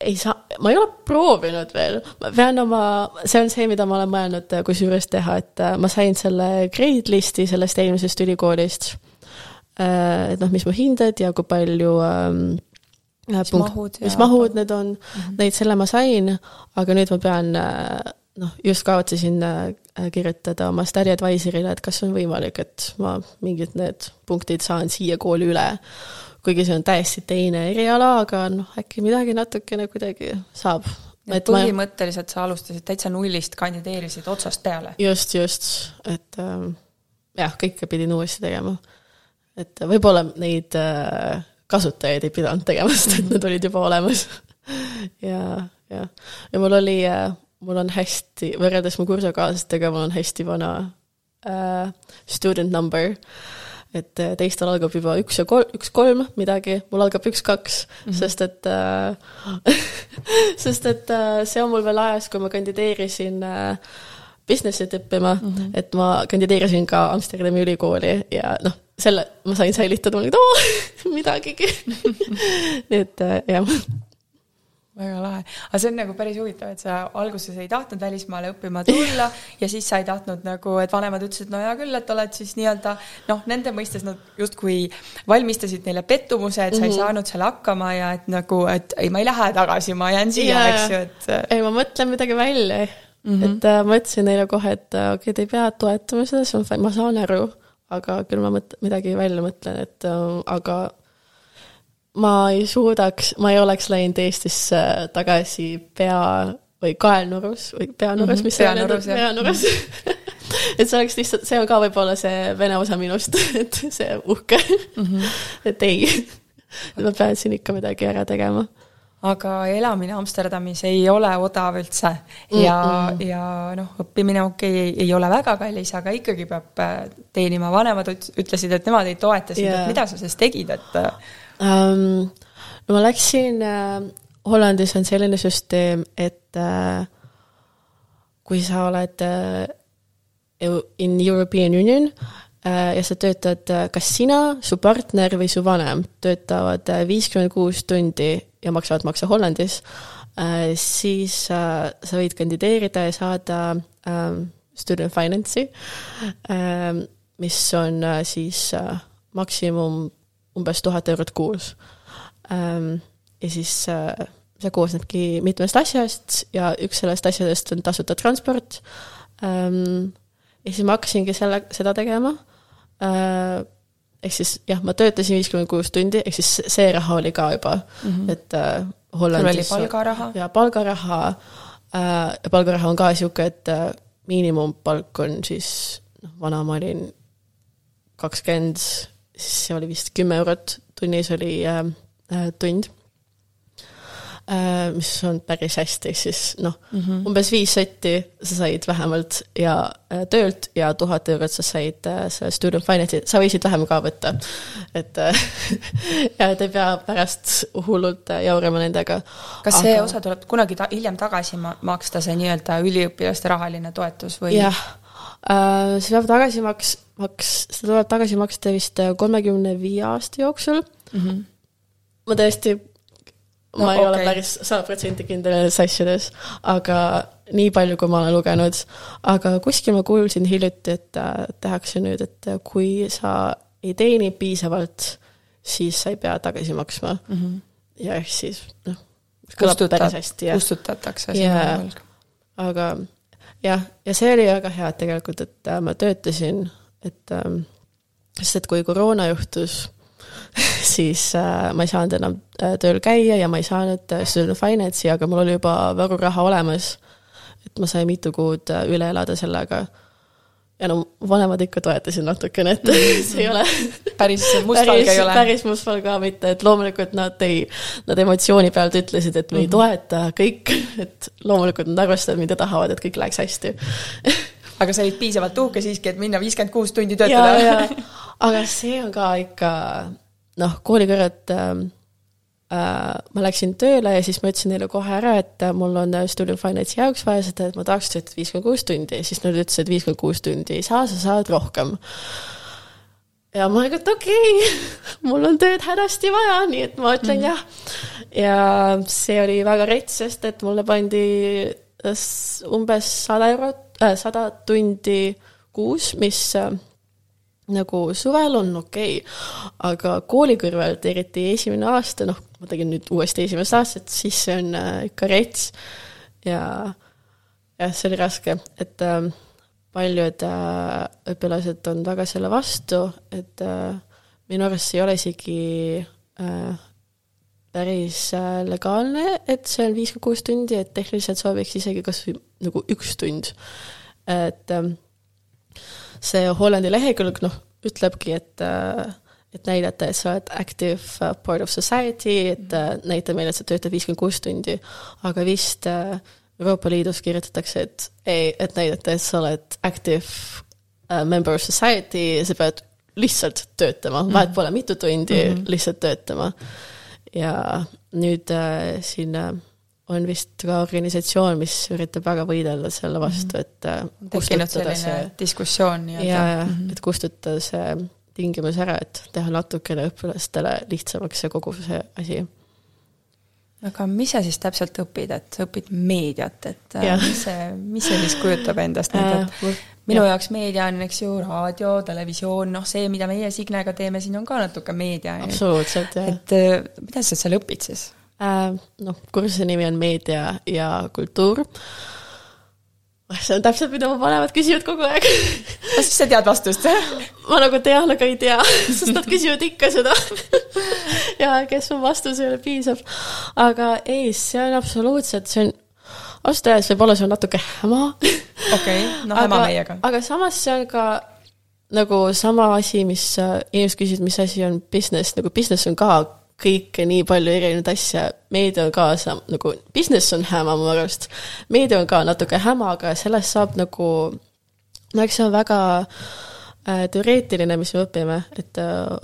ei saa, ma ei ole proovinud veel, ma pean oma, see on see, mida ma olen mõelnud äh, kusjuures teha, et äh, ma sain selle grade list'i sellest eelmisest ülikoolist. Äh, et noh, mis mu hinded ja kui palju ähm, mis punkt, mahud, mis mahud need on mm, -hmm. neid selle ma sain, aga nüüd ma pean noh, just kavatsesin kirjutada oma study advisor'ile, et kas on võimalik, et ma mingid need punktid saan siia kooli üle kuigi see on täiesti teine eriala, aga noh, äkki midagi natukene kuidagi saab. et põhimõtteliselt sa alustasid täitsa nullist, kandideerisid otsast peale? just, just, et ähm, jah, kõike pidin uuesti tegema. et võib-olla neid äh, kasutajaid ei pidanud tegema, sest et need olid juba olemas ja, ja, ja mul oli äh,, mul on hästi, võrreldes mu kursusekaaslastega, mul on hästi vana äh, student number äh, et äh, teistel algab juba üks ja kolm, üks-kolm midagi, mul algab üks-kaks mm, -hmm. sest et äh, sest et äh, see on mul veel ajas, kui ma kandideerisin äh, business'it õppima mm, -hmm. et ma kandideerisin ka Amsterdami ülikooli ja noh, selle ma sain säilitada, ma olin, et oo, midagigi nii et äh, jah väga lahe, aga see on nagu päris huvitav, et sa alguses ei tahtnud välismaale õppima tulla ja siis sa ei tahtnud nagu, et vanemad ütlesid, no hea küll, et oled siis nii-öelda noh, nende mõistes nad justkui valmistasid neile pettumuse, et sa mm -hmm. ei mhm. saanud seal hakkama ja et nagu, et ei, ma ei lähe tagasi, ma jään siia yeah., eks ju, et. ei, ma mõtlen midagi välja mm, -hmm. et äh, ma ütlesin neile kohe, et äh, okei okay,, te ei pea toetama seda, see on fine, ma saan aru, aga küll ma mõt-, midagi välja mõtlen, et äh, aga ma ei suudaks, ma ei oleks läinud Eestisse tagasi pea või kaelnurus või peanurus mm, -hmm, mis peanurus, see on, peanurus et see oleks lihtsalt, see on ka võib-olla see vene osa minust, et see uhke. Mm, -hmm. et ei, et ma pean siin ikka midagi ära tegema. aga elamine Amsterdamis ei ole odav üldse. Ja mm, -mm. ja noh, õppimine okei okay,, ei ole väga kallis, aga ikkagi peab äh, teenima, vanemad ütlesid, et nemad ei toeta sind. Yeah., et mida sa siis tegid, et um,? no ma läksin äh,, Hollandis on selline süsteem, et äh, kui sa oled äh, in European Union äh, ja sa töötad äh,, kas sina, su partner või su vanem töötavad äh, viiskümmend kuus tundi ja maksavad makse Hollandis äh,, siis äh, sa võid kandideerida ja saada äh, student finance'i äh,, mis on äh, siis äh, maksimum umbes tuhat eurot kuus. Ähm, ja siis äh, see koosnebki mitmest asjast ja üks sellest asjadest on tasuta transport. Ähm, ja siis ma hakkasingi selle, seda tegema. Äh, ehk siis jah, ma töötasin viiskümmend kuus tundi, ehk siis see raha oli ka juba mm, -hmm. et äh, Hollandis. sul oli palgaraha? ja palgaraha ja palgaraha on ka niisugune, et miinimumpalk on siis, noh, vana ma olin kakskümmend siis see oli vist kümme eurot tunnis oli äh, äh, tund äh, mis on päris hästi, siis noh mm. -hmm. umbes viis sotti sa said vähemalt ja äh, töölt ja tuhat eurot sa said äh, selle student finance'i, sa võisid vähem ka võtta. et äh, ja et ei pea pärast hullult äh, jaurama nendega. kas see osa tuleb kunagi ta hiljem tagasi ma maksta, see nii-öelda üliõpilaste rahaline toetus või? jah äh,, see peab tagasi maks-, maks-, seda tuleb tagasi maksta vist äh, kolmekümne viie aasta jooksul mm. -hmm. ma tõesti No ma ei okay. ole päris sada protsenti kindel nendes asjades, aga nii palju, kui ma olen lugenud. aga kuskil ma kuulsin hiljuti, et äh, tehakse nüüd, et äh, kui sa ei teeni piisavalt, siis sa ei pea tagasi maksma mm. -hmm. ja ehk siis noh, kõlab päris hästi, jah. kustutatakse sinu võlg. aga jah, ja see oli väga hea tegelikult, et ma töötasin, et ähm, sest et kui koroona juhtus, siis äh, ma ei saanud enam äh, tööl käia ja ma ei saanud äh, student finance'i, aga mul oli juba varuraha olemas. et ma sain mitu kuud äh, üle elada sellega. ja no vanemad ikka toetasid natukene, et see ei ole päris mustvalge ei ole? päris mustvalge ka mitte, et loomulikult nad ei, nad emotsiooni pealt ütlesid, et me ei Mhm. toeta kõik, et loomulikult nad arvestavad mind ja tahavad, et kõik läheks hästi. Aga sa olid piisavalt uhke siiski, et minna viiskümmend kuus tundi töötada? aga see on ka ikka noh, kooli kõrvalt äh, äh, ma läksin tööle ja siis ma ütlesin neile kohe ära, et äh, mul on äh, student finance'i jaoks vaja seda, et ma tahaks töötada viiskümmend kuus tundi, siis nad ütlesid, et viiskümmend kuus tundi ei saa, sa saad rohkem. ja ma olin, et okei okay, mul on tööd hädasti vaja, nii et ma ütlen mm jah. ja see oli väga rets, sest et mulle pandi s- umbes sada eurot äh,, sada tundi kuus, mis äh, nagu suvel on okei okay., aga kooli kõrvalt, eriti esimene aasta, noh, ma tegin nüüd uuesti esimest aastat, siis see on äh, ikka rets ja jah, see oli raske, et äh, paljud äh, õpilased on väga selle vastu, et äh, minu arust see ei ole isegi äh, päris äh, legaalne, et see on viiskümmend kuus tundi, et tehniliselt sobiks isegi kas või nagu üks tund. et ähm, see Hollandi lehekülg, noh, ütlebki, et äh, et näidata, et sa oled active uh, part of society, et äh, näita meile, et sa töötad viiskümmend kuus tundi, aga vist äh, Euroopa Liidus kirjutatakse, et ei, et näidata, et sa oled active member of society, sa pead lihtsalt töötama mm, -hmm. vahet pole mitu tundi mm, -hmm. lihtsalt töötama. Ja nüüd äh, siin äh, on vist ka organisatsioon, mis üritab väga võidelda selle vastu, et äh, tekkinud selline diskussioon ja, nii-öelda ja Mhm. et kustutada see tingimus ära, et teha natukene õpilastele lihtsamaks see kogu see asi. aga mis sa siis täpselt õpid, et sa õpid meediat, et äh, Jah. mis see, mis see siis kujutab endast nüüd, et minu jaoks meedia on, eks ju, raadio, televisioon, noh, see, mida meie Signega teeme siin, on ka natuke meedia. absoluutselt, jah. et äh, mida sa seal õpid siis? äh, noh, kursuse nimi on meedia ja kultuur. see on täpselt, mida mu vanemad küsivad kogu aeg. no siis sa tead vastust ma nagu tean, aga ei tea, sest nad küsivad ikka seda. ja kes mu vastus ei ole piisav. aga ei, see on absoluutselt, see on, ausalt öeldes võib-olla see on natuke häma. okei, noh, ema meiega. aga samas see on ka nagu sama asi, mis äh, inimesed küsivad, mis asi on business, nagu business on ka kõike nii palju erinevaid asja, meedia on ka sa- nagu, business on häma mu arust, meedia on ka natuke häma, aga sellest saab nagu, no eks see on väga äh, teoreetiline, mis me õpime, et äh,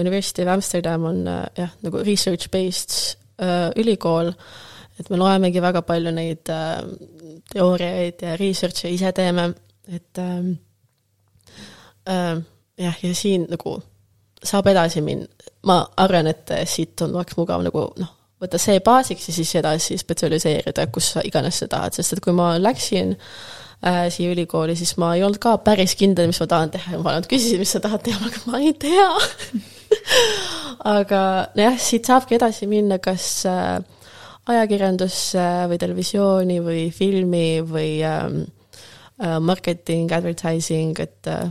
University of Amsterdam on äh, jah, nagu research-based äh, ülikool, et me loemegi väga palju neid äh, teooriaid ja research'e ise teeme, et ähm, äh, jah, ja siin nagu saab edasi minna, ma arvan, et äh, siit on, oleks mugav nagu noh, võtta see baasiks ja siis edasi spetsialiseerida, kus sa iganes sa tahad, sest et kui ma läksin äh, siia ülikooli, siis ma ei olnud ka päris kindel, mis ma tahan teha ja ma vanemad küsisid, mis sa tahad teha, aga ma ei tea. aga nojah, siit saabki edasi minna kas äh, ajakirjandusse või televisiooni või filmi või ähm, äh, marketing, advertising, et äh,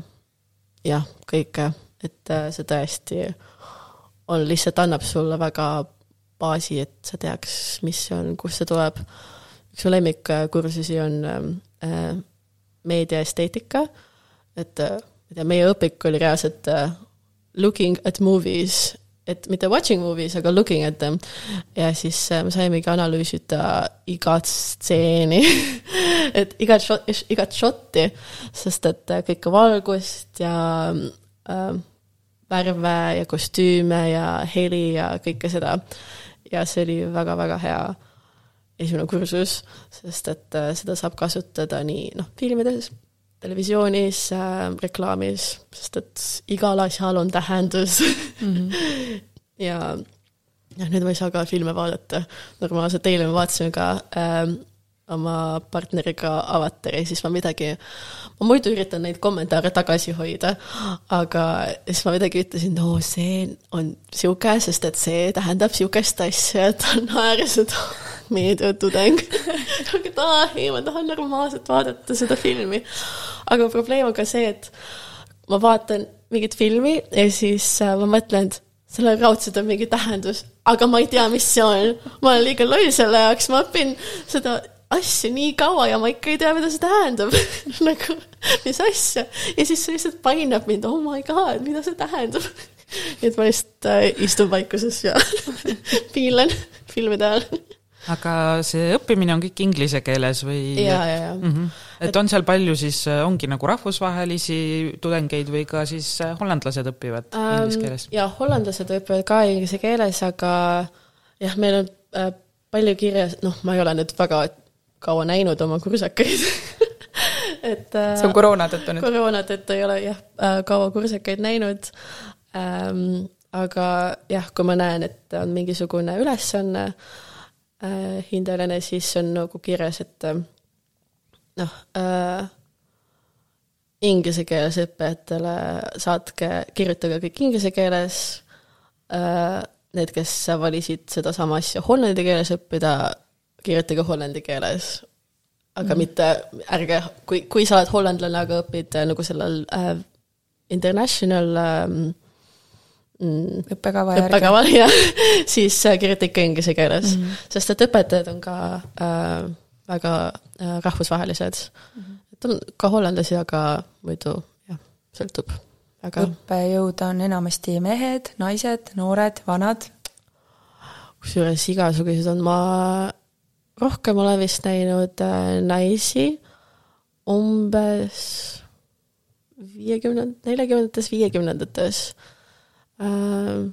jah, kõike, et äh, see tõesti on, lihtsalt annab sulle väga baasi, et sa teaks, mis see on, kust see tuleb. üks mu lemmikkursusi on ähm, äh, meediaesteetika, et äh, ma ei tea, meie õpik oli reaalselt äh, looking at movies et mitte watching movies, aga looking at them. ja siis äh, me saimegi analüüsida igat stseeni et igat shot, igat shot'i, sest et äh, kõike valgust ja äh, värve ja kostüüme ja heli ja kõike seda. ja see oli väga-väga hea esimene kursus, sest et äh, seda saab kasutada nii noh, filmides, televisioonis äh,, reklaamis, sest et igal asjal on tähendus mm. -hmm. ja jah, nüüd ma ei saa ka filme vaadata normaalselt, eile me vaatasime ka äh, oma partneriga Avatari, siis ma midagi, ma muidu üritan neid kommentaare tagasi hoida, aga siis ma midagi ütlesin, no see on sihuke, sest et see tähendab sihukest asja, et ta naeris seda meediatudeng. aga ta, ei, ma tahan normaalselt vaadata seda filmi. aga probleem on ka see, et ma vaatan mingit filmi ja siis äh, ma mõtlen, et sellel raudselt on mingi tähendus, aga ma ei tea, mis see on. ma olen liiga loll selle jaoks, ma õpin seda asja nii kaua ja ma ikka ei tea, mida see tähendab nagu, mis asja. ja siis see lihtsalt painab mind, oh my god, mida see tähendab et ma lihtsalt äh, istun vaikuses ja piinlen filmide ajal aga see õppimine on kõik inglise keeles või? ja, ja, ja mm. -hmm. et on seal palju siis, äh, ongi nagu rahvusvahelisi tudengeid või ka siis äh, hollandlased õpivad um, inglise keeles? ja, hollandlased õpivad ka inglise keeles, aga jah, meil on äh, palju kirjas, noh, ma ei ole nüüd väga kaua näinud oma kursakaid et äh, see on koroona tõttu nüüd? koroona tõttu ei ole jah äh, kaua kursakaid näinud ähm,. aga jah, kui ma näen, et on mingisugune ülesanne äh, hindeline, siis on nagu kirjas, et äh, noh äh,, inglise keeles õppijatele saatke, kirjutage kõik inglise keeles äh,, need, kes valisid sedasama asja hollandi keeles õppida, kirjutage hollandi keeles. aga mm. mitte, ärge, kui, kui sa oled hollandlane, aga õpid äh, nagu sellel äh, international ähm, mm, õppekava järgi. õppekaval, jah, siis äh, kirjuta ikka inglise keeles mm, -hmm. sest et õpetajad on ka äh, väga äh, rahvusvahelised mm. -hmm. et on ka hollandlasi, aga muidu jah, sõltub väga. õppejõud on enamasti mehed, naised, noored, vanad. kusjuures igasugused on, ma rohkem olen vist näinud äh, naisi umbes viiekümnend-, neljakümnendates, viiekümnendates äh,.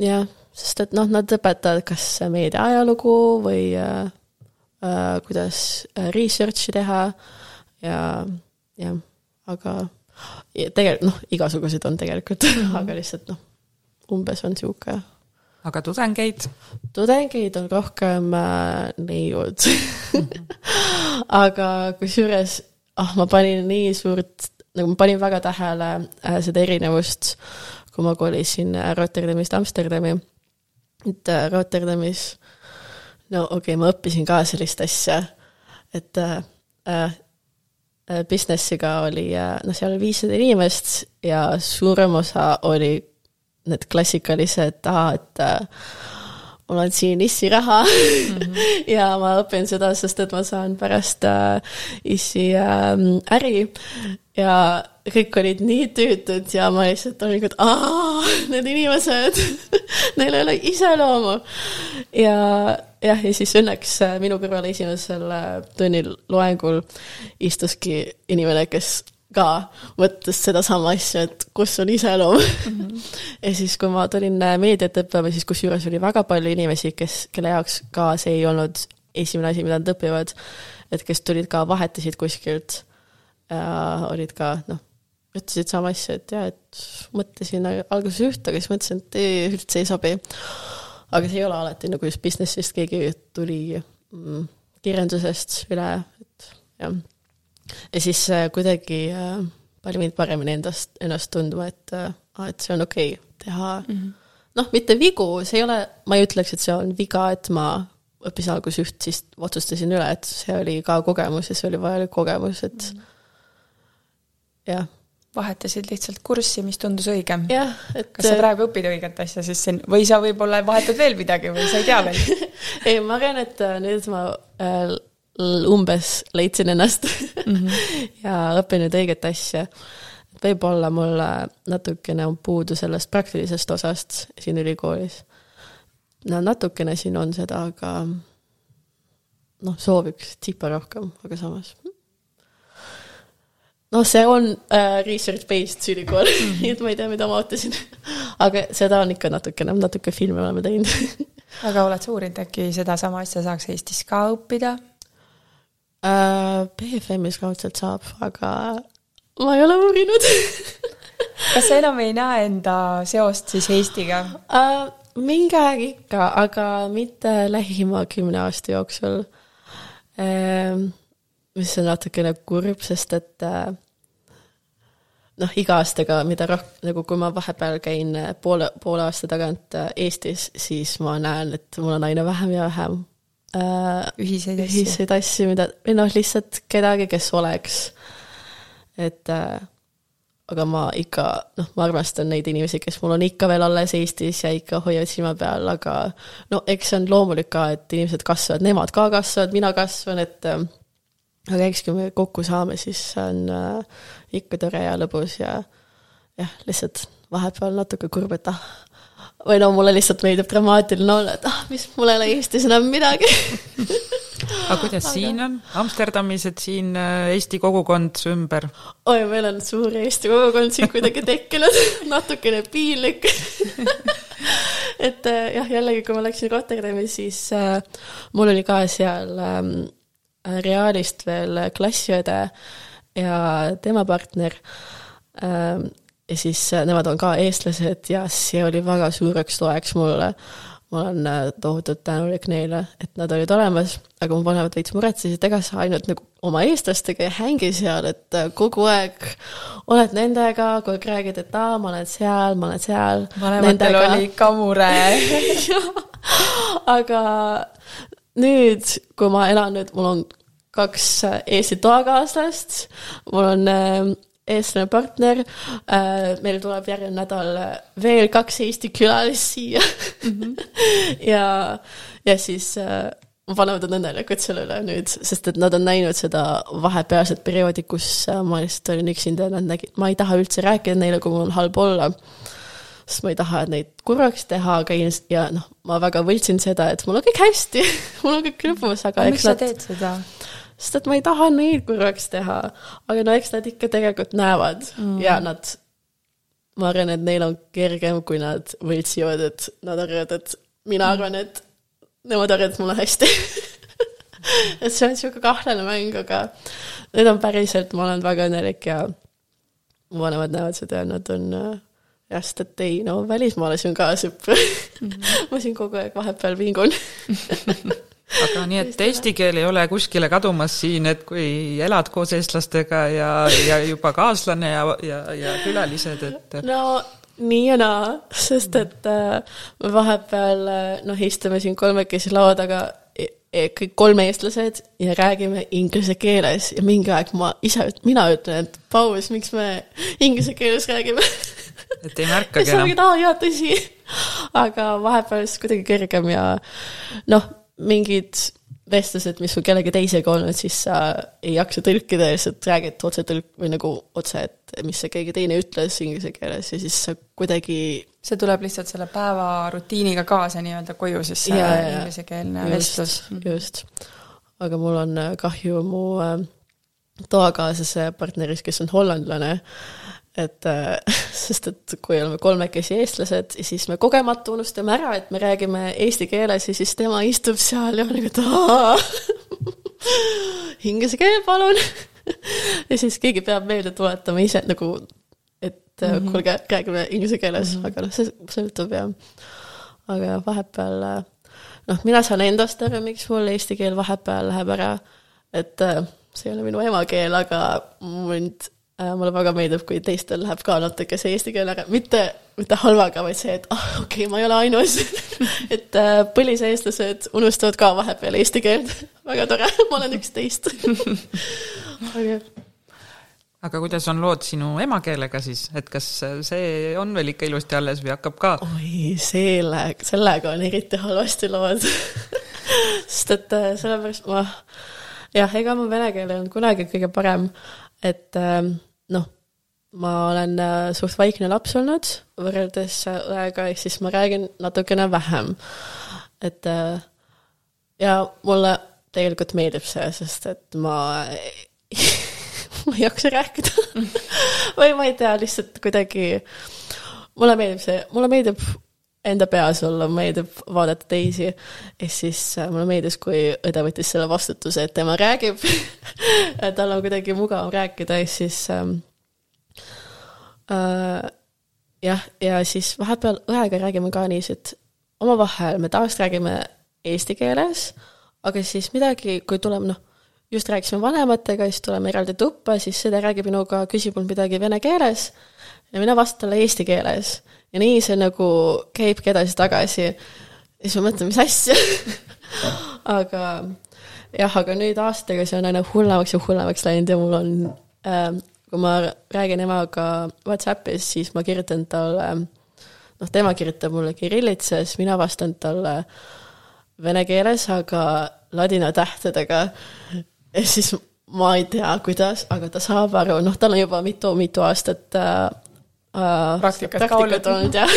jah, sest et noh, nad õpetavad kas meedia ajalugu või äh, äh, kuidas research'i teha ja jah, aga tegelikult noh, igasuguseid on tegelikult aga lihtsalt noh, umbes on niisugune aga tudengeid? tudengeid on rohkem äh, neiud aga kusjuures, ah, ma panin nii suurt, nagu ma panin väga tähele äh, seda erinevust, kui ma kolisin äh, Rotterdamist Amsterdami. et äh, Rotterdamis, no okei okay,, ma õppisin ka sellist asja, et äh, äh, business'iga oli, äh, noh, seal oli viissada inimest ja suurem osa oli need klassikalised, et äh, mul on siin issi raha mm -hmm. ja ma õpin seda, sest et ma saan pärast äh, issi äh, äri ja kõik olid nii tüütud ja ma lihtsalt olin, et aa, need inimesed neil ei ole iseloomu. ja jah, ja siis õnneks äh, minu kõrval esimesel tunnil loengul istuski inimene, kes ka mõttes sedasama asja, et kus on iseloom mm. -hmm. ja siis, kui ma tulin äh, meediat õppima, siis kusjuures oli väga palju inimesi, kes, kelle jaoks ka see ei olnud esimene asi, mida nad õpivad, et kes tulid ka, vahetasid kuskilt ja olid ka noh, ütlesid sama asja, et jaa, et mõtlesin alguses ühte, aga siis mõtlesin, et ei, üldse ei sobi. aga see ei ole alati nagu just business'ist, keegi tuli mm, kirjandusest üle, et jah ja siis äh, kuidagi äh, pani mind paremini endast, ennast tundma, et äh,, et see on okei okay, teha mm -hmm. noh, mitte vigu, see ei ole, ma ei ütleks, et see on viga, et ma õppisin alguses üht, siis otsustasin üle, et see oli ka kogemus ja see oli vajalik kogemus, et mm -hmm. jah vahetasid lihtsalt kurssi, mis tundus õigem. Et... kas sa praegu õpid õiget asja siis siin või sa võib-olla vahetad veel midagi või sa ei tea veel ei, ma arvan, et äh, nüüd ma äh, umbes leidsin ennast mm -hmm. ja õppinud õiget asja. võib-olla mul natukene on puudu sellest praktilisest osast siin ülikoolis. no natukene siin on seda, aga noh, sooviks tipa rohkem, aga samas noh, see on äh, research-based ülikool mm, -hmm. nii et ma ei tea, mida ma ootasin aga seda on ikka natukene, natuke filme oleme teinud aga oled sa uurinud, äkki sedasama asja saaks Eestis ka õppida äh,? BFM-is kaudselt saab, aga ma ei ole uurinud kas sa enam ei näe enda seost siis Eestiga äh,? mingi aeg ikka, aga mitte lähima kümne aasta jooksul äh, mis on natukene kurb, sest et äh, noh, iga aastaga, mida roh-, nagu kui ma vahepeal käin poole, poole aasta tagant Eestis, siis ma näen, et mul on aina vähem ja vähem äh, ühiseid asju, ühiseid asju, mida, või noh, lihtsalt kedagi, kes oleks. et äh, aga ma ikka, noh, ma armastan neid inimesi, kes mul on ikka veel alles Eestis ja ikka hoiavad silma peal, aga no eks see on loomulik ka, et inimesed kasvavad, nemad ka kasvavad, mina kasvan, et äh, aga eks, kui me kokku saame, siis see on äh, ikka tore ja lõbus ja jah, lihtsalt vahepeal natuke kurb, et ah, või no mulle lihtsalt meeldib dramaatiline olla, et ah, mis, mul ei ole Eestis enam midagi aga kuidas aga... siin on, Amsterdamis, et siin äh, Eesti kogukond ümber? oi, meil on suur Eesti kogukond siin kuidagi tekkinud natukene piinlik et äh, jah, jällegi, kui ma läksin Rotterdami, siis äh, mul oli ka seal ähm, Realist veel klassiõde ja tema partner. Ähm, ja siis äh, nemad on ka eestlased ja see oli väga suureks toeks mulle. ma olen äh, tohutult tänulik neile, et nad olid olemas, aga mu vanemad veits muretsesid, et ega sa ainult nagu oma eestlastega ei hängi seal, et äh, kogu aeg oled nendega, kogu aeg räägid, et aa, ma olen seal, ma olen seal. vanematel oli ikka mure aga nüüd, kui ma elan nüüd, mul on kaks Eesti toakaaslast, mul on äh, eestlane partner, äh, meil tuleb järgmine nädal veel kaks Eesti külalist siia mm. -hmm. ja, ja siis vanemad on õnnelikud selle üle nüüd, sest et nad on näinud seda vahepealset perioodi, kus ma lihtsalt olin üksinda ja nad nägid, ma ei taha üldse rääkida neile, kui mul on halb olla sest ma ei taha neid kurvaks teha, aga ja noh, ma väga võltsin seda, et mul on kõik hästi mul on kõik lõbus, aga eks nad. miks sa teed seda? Sest et ma ei taha neid kurvaks teha, aga no eks nad ikka tegelikult näevad mm. ja nad, ma arvan, et neil on kergem, kui nad võltsivad, et nad arvavad, et mina mm. arvan, et nemad arvavad, et mul on hästi et see on niisugune kahtlane mäng, aga need on päriselt, ma olen väga õnnelik ja mu vanemad näevad seda ja nad on äh, jah, sest et ei, no välismaalasi on ka sõpru mm. -hmm. ma siin kogu aeg vahepeal vingun aga nii, et eesti keel ei ole kuskile kadumas siin, et kui elad koos eestlastega ja, ja juba kaaslane ja, ja, ja külalised, et no nii ja naa, sest et äh, me vahepeal äh, noh, istume siin kolmekesi laua taga e, kõik kolm eestlased ja räägime inglise keeles ja mingi aeg ma ise, mina ütlen, et Paus, miks me inglise keeles räägime et ei märkagi enam. aa jaa, tõsi. aga vahepeal siis kuidagi kergem ja noh, mingid vestlused, mis sul kellegi teisega olnud, siis sa ei jaksa tõlkida ja lihtsalt räägid otse tõlk- või nagu otse, et mis see keegi teine ütles inglise keeles ja siis sa kuidagi see tuleb lihtsalt selle päeva rutiiniga kaasa nii-öelda koju, siis see inglisekeelne vestlus. just, aga mul on kahju mu äh, toakaaslase partnerist, kes on hollandlane et äh, sest, et kui oleme kolmekesi eestlased, siis me kogemata unustame ära, et me räägime eesti keeles ja siis tema istub seal ja on nagu, et inglise keel, palun ja siis keegi peab meelde tuletama ise nagu, et mm -hmm. kuulge, räägime inglise keeles mm, -hmm. aga noh, see sõltub jah. aga vahepeal äh, noh, mina saan endast aru, miks mul eesti keel vahepeal läheb ära, et see ei ole minu emakeel, aga mind mulle väga meeldib, kui teistel läheb ka natuke see eesti keel ära, mitte, mitte halvaga, vaid see, et ah oh, okei okay,, ma ei ole ainus. Et äh, põliseestlased unustavad ka vahepeal eesti keelt. Väga tore, ma olen üks teist. Aga aga kuidas on lood sinu emakeelega siis, et kas see on veel ikka ilusti alles või hakkab ka? oi, selle, sellega on eriti halvasti lood. Sest et äh, sellepärast ma, jah, ega mu vene keel ei olnud kunagi kõige parem, et ähm, noh, ma olen äh, suht vaikne laps olnud võrreldes äh, õega, ehk siis ma räägin natukene vähem. et äh, ja mulle tegelikult meeldib see, sest et ma ma ei jaksa rääkida või ma ei tea, lihtsalt kuidagi mulle meeldib see, mulle meeldib enda peas olla, meeldib vaadata teisi. ehk siis mulle meeldis, kui õde võttis selle vastutuse, et tema räägib tal on kuidagi mugav rääkida, ehk siis ähm, äh, jah, ja siis vahepeal õega räägime ka niiviisi, et omavahel me tavaliselt räägime eesti keeles, aga siis midagi, kui tuleb noh, just rääkisime vanematega, siis tuleme eraldi tuppa, siis seda räägib minuga, küsib mul midagi vene keeles ja mina vastan talle eesti keeles. ja nii see nagu käibki edasi-tagasi. ja siis ma mõtlen, mis asja aga jah, aga nüüd aastatega see on aina hullemaks ja hullemaks läinud ja mul on äh, kui ma räägin emaga Whatsappis, siis ma kirjutan talle, noh, tema kirjutab mulle kirillitses, mina vastan talle vene keeles, aga ladina tähtedega. ja siis ma ei tea, kuidas, aga ta saab aru, noh, tal on juba mitu-mitu aastat äh, praktikat ka olnud jah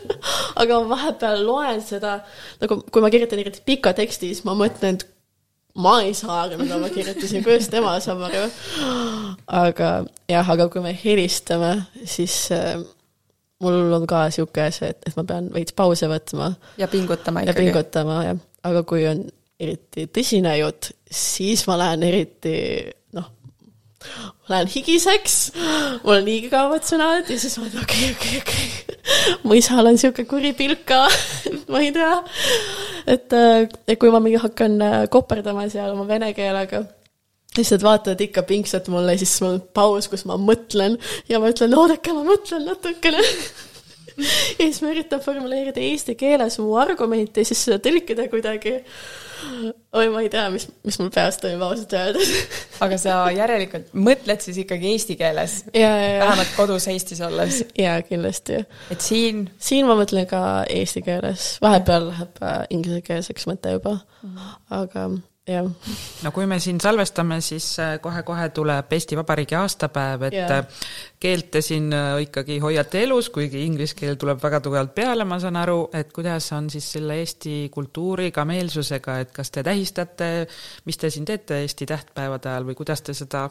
aga ma vahepeal loen seda, nagu kui ma kirjutan eriti pika teksti, siis ma mõtlen, et ma ei saa aru, mida ma kirjutasin, kuidas tema saab aru. aga jah, aga kui me helistame, siis äh, mul on ka sihuke see, et, et ma pean veits pause võtma. ja pingutama ikkagi. ja pingutama, jah. aga kui on eriti tõsine jutt, siis ma lähen eriti lähen higiseks, mul on liiga kaovad sõnad ja siis ma mõtlen, okei okay,, okei okay,, okei. Okay.. mu isal on sihuke kuri pilk ka ma ei tea. et, äh, et kui ma mingi hakkan äh, koperdama seal oma vene keelega, siis nad vaatavad ikka pingsalt mulle, siis mul on paus, kus ma mõtlen. Ja ma ütlen, oodake, ma mõtlen natukene. Ja siis ma üritan formuleerida eesti keeles mu argumenti ja siis seda tõlkida kuidagi oi, ma ei tea, mis, mis mul peas toimub ausalt öeldes aga sa järelikult mõtled siis ikkagi eesti keeles? vähemalt kodus Eestis olles? jaa, kindlasti. et siin? siin ma mõtlen ka eesti keeles, vahepeal läheb äh, inglisekeelseks mõte juba -hmm. aga jah. no kui me siin salvestame, siis äh, kohe-kohe tuleb Eesti Vabariigi aastapäev, et yeah. Äh, keelt te siin äh, ikkagi hoiate elus, kuigi inglise keel tuleb väga tugevalt peale, ma saan aru, et kuidas on siis selle Eesti kultuuriga, meelsusega, et kas te tähistate, mis te siin teete Eesti tähtpäevade ajal või kuidas te seda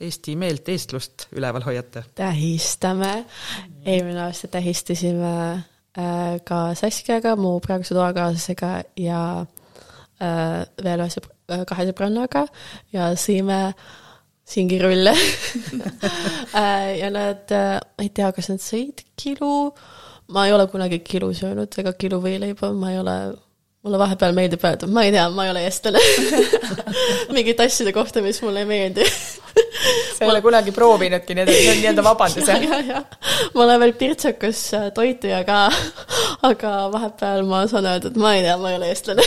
Eesti meelt, eestlust üleval hoiate? tähistame, eelmine aasta tähistasime ka Saskiaga, mu praeguse toakaaslasega ja äh, veel ühe sõbra, äh, kahe sõbrannaga ja sõime singirulle. Äh, ja nad äh,, ma ei tea, kas nad sõid kilu, ma ei ole kunagi kilu söönud ega kilu võileiba, ma ei ole mulle vahepeal meeldib öelda, ma ei tea, ma ei ole eestlane mingite asjade kohta, mis mulle ei meeldi sa ei ole kunagi proovinudki, see on nii-öelda vabandus, jah? jah, jah. ma olen veel pirtsakas äh, toituja ka, aga vahepeal ma saan öelda, et ma ei tea, ma ei ole eestlane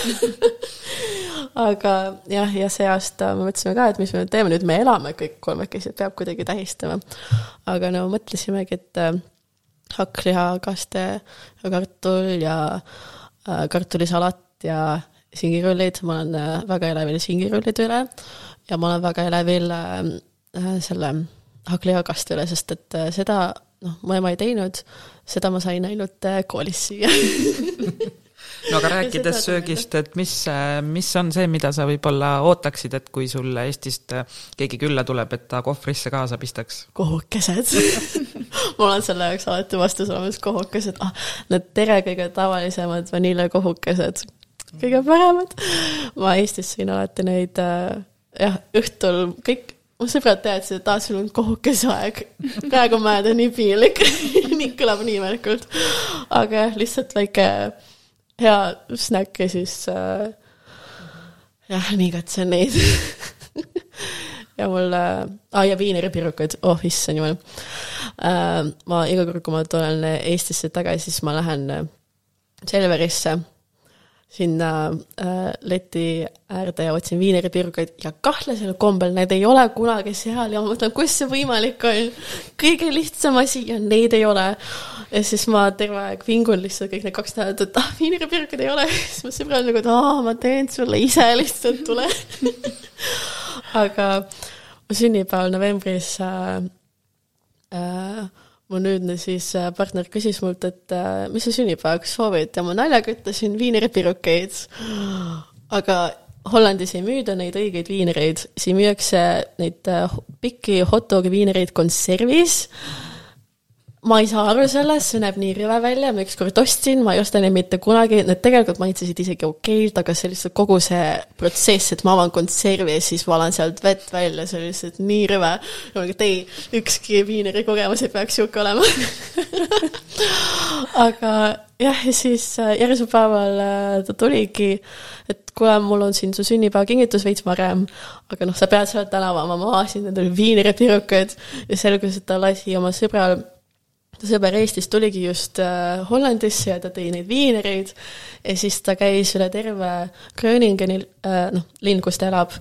aga jah, ja see aasta me mõtlesime ka, et mis me nüüd teeme, nüüd me elame kõik kolmekesi, et peab kuidagi tähistama. aga no mõtlesimegi, et äh, hakkliha, kaste, kartul ja äh, kartulisalat ja singirullid, ma olen äh, väga elevil singirullide üle ja ma olen väga elevil äh, äh selle hakklihakast üle, sest et äh, seda noh, mu ema ei teinud, seda ma sain ainult äh, koolis süüa no aga rääkides söögist, et mis, äh, mis on see, mida sa võib-olla ootaksid, et kui sul Eestist keegi külla tuleb, et ta kohvrisse kaasa pistaks? kohukesed mul on selle jaoks alati vastus olemas, kohukesed, ah, need tere kõige tavalisemad vaniljekohukesed kõige paremad. ma Eestis sõin alati neid äh, jah, õhtul kõik mu sõbrad teadsid, et aa, sul on kohukesaeg. praegu ma jääda nii piinlik nii kõlab nii imelikult. aga jah, lihtsalt väike hea snäkk ja siis äh, jah, nii katsen neid. Ja mul äh,, aa ja viineripirukaid, oh issand jumal. Äh,. ma iga kord, kui ma tulen Eestisse tagasi, siis ma lähen äh, Selverisse sinna äh, leti äärde ja otsin viineripirukaid ja kahtlasel kombel need ei ole kunagi seal ja ma mõtlen, kuidas see võimalik on. kõige lihtsam asi ja neid ei ole. ja siis ma terve aeg vingun lihtsalt kõik need kaks nädalat, et ah, viineripirukaid ei ole. siis mu sõbral nagu, et aa, ma teen sulle ise lihtsalt, tule aga mu sünnipäeval novembris äh, äh, mu nüüdne siis äh, partner küsis mult, et äh, mis sa sünnipäevaks soovid? Ja ma naljaga ütlesin viineripirukeid. aga Hollandis ei müüda neid õigeid viinereid, siin müüakse neid äh, pikki hot dogi viinereid konservis ma ei saa aru sellest, see näeb nii rõve välja, ma ükskord ostsin, ma ei osta neid mitte kunagi, need tegelikult maitsesid isegi okeilt, aga see lihtsalt kogu see protsess, et ma avan konservi ja siis valan sealt vett välja, see oli lihtsalt nii rõve. et ei, ükski viineri kogemus ei peaks niisugune olema aga jah, ja siis äh, järgmisel päeval äh, ta tuligi, et kuule, mul on siin su sünnipäevakingitus veits varem, aga noh, sa pead sealt tänava, ma mahasin endale viiniripirukad ja selgus, et ta lasi oma sõbral sõber Eestist tuligi just äh, Hollandisse ja ta tõi neid viinereid ja siis ta käis üle terve Gröningeni äh,, noh, linn, kus ta elab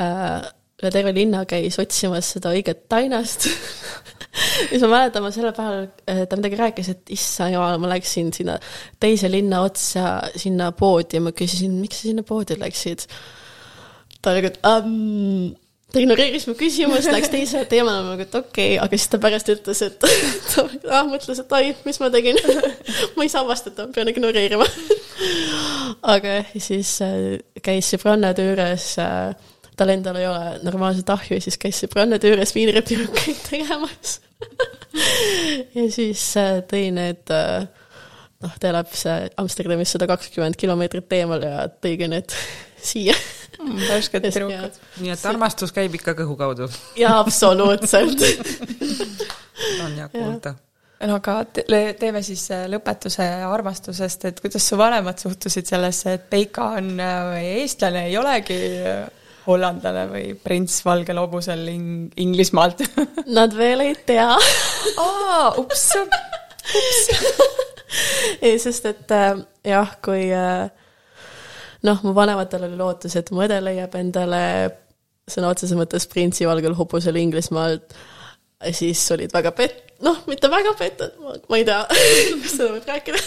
äh,, üle terve linna käis otsimas seda õiget tainast siis ma mäletan, ma sellel päeval ta midagi rääkis, et issand jumal, ma läksin sinna teise linna otsa, sinna poodi ja ma küsisin, miks sa sinna poodi läksid. ta oli nagu, et um, ta ignoreeris mu küsimust, läks teisele teemale, ma nagu, et okei okay., aga siis ta pärast ütles, et ta ah, mõtles, et ai, mis ma tegin ma ei saa vastata, pean ignoreerima aga siis äh, käis sõbrannade juures äh,, tal endal ei ole normaalset ahju siis käis sõbrannade juures viinirepirukkeid tegemas ja siis äh, tõi need noh, ta elab Amsterdamis sada kakskümmend kilomeetrit eemal ja tõigi need siia. Värsked tüdrukud. nii et armastus käib ikka kõhu kaudu? jaa, absoluutselt. On hea kuulda. No aga teeme siis äh, lõpetuse armastusest, et kuidas su vanemad suhtusid sellesse, et Peika on äh, eestlane, ei olegi äh, hollandlane või prints valgel hobusel ing-, Inglismaalt? Nad veel ei tea. Aa, ups, ups ei, sest et jah, kui äh, noh, mu vanematel oli lootus, et mu õde leiab endale sõna otseses mõttes printsi valgel hobusel Inglismaalt, siis olid väga pet-, noh, mitte väga pettunud, ma ei tea, kas seda võib rääkida,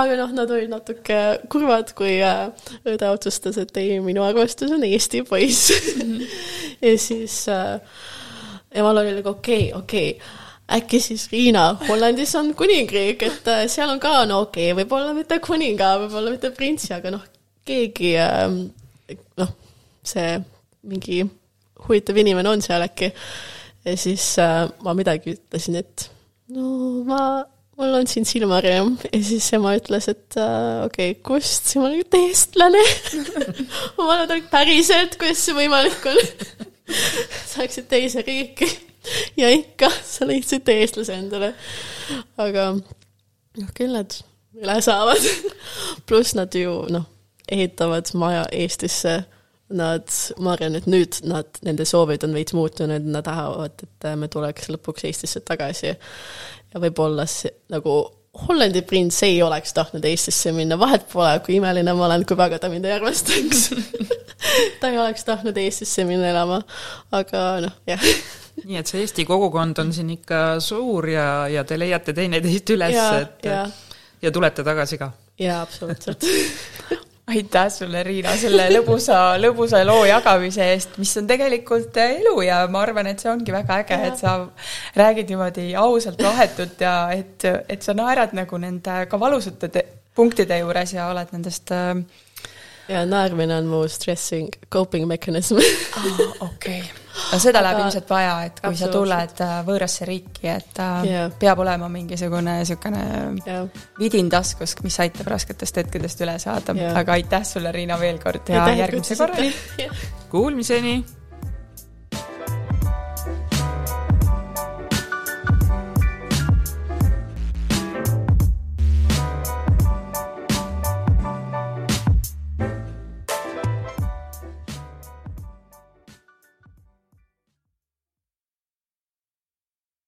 aga noh, nad olid natuke kurvad, kui äh, õde otsustas, et ei, minu armastus on Eesti poiss. -hmm. ja siis äh, emal oli nagu okei okay,, okei okay äkki siis Riina, Hollandis on kuningriik, et äh, seal on ka, no okei okay,, võib-olla mitte kuninga, võib-olla mitte printsi, aga noh, keegi ähm, noh, see mingi huvitav inimene on seal äkki. ja siis äh, ma midagi ütlesin, et no ma, mul on siin silmarõõm ja siis ema ütles, et äh, okei okay,, kust, siis ma olin, et eestlane ma vaatan, päriselt, kuidas see võimalik on? Sa läksid teise riiki. Ja ikka sa leidsid eestlase endale. aga noh, küll nad üle saavad. Pluss nad ju noh ehitavad maja Eestisse, nad, ma arvan, et nüüd nad, nende soovid on veits muutunud, nad tahavad, et me tuleks lõpuks Eestisse tagasi. ja võib-olla see nagu Hollandi prints ei oleks tahtnud Eestisse minna, vahet pole, kui imeline ma olen, kui väga ta mind ei armastaks ta ei oleks tahtnud Eestisse minna elama, aga noh, jah nii et see Eesti kogukond on siin ikka suur ja, ja te leiate teineteist üles, et ja. ja tulete tagasi ka? jaa, absoluutselt aitäh sulle, Riina, selle lõbusa, lõbusa loo jagamise eest, mis on tegelikult elu ja ma arvan, et see ongi väga äge, et sa räägid niimoodi ausalt, vahetult ja et, et sa naerad nagu nende ka valusate punktide juures ja oled nendest äh, ja naermine on mu stressing coping mechanism. Ah, okei. okay no seda läheb ilmselt vaja, et kui sa tuled äh, võõrasse riiki, et yeah. peab olema mingisugune niisugune yeah. vidin taskus, mis aitab rasketest hetkedest üle saada. Yeah.. aga aitäh sulle, Riina, veel kord. Ja, ja järgmise korrani Kuulmiseni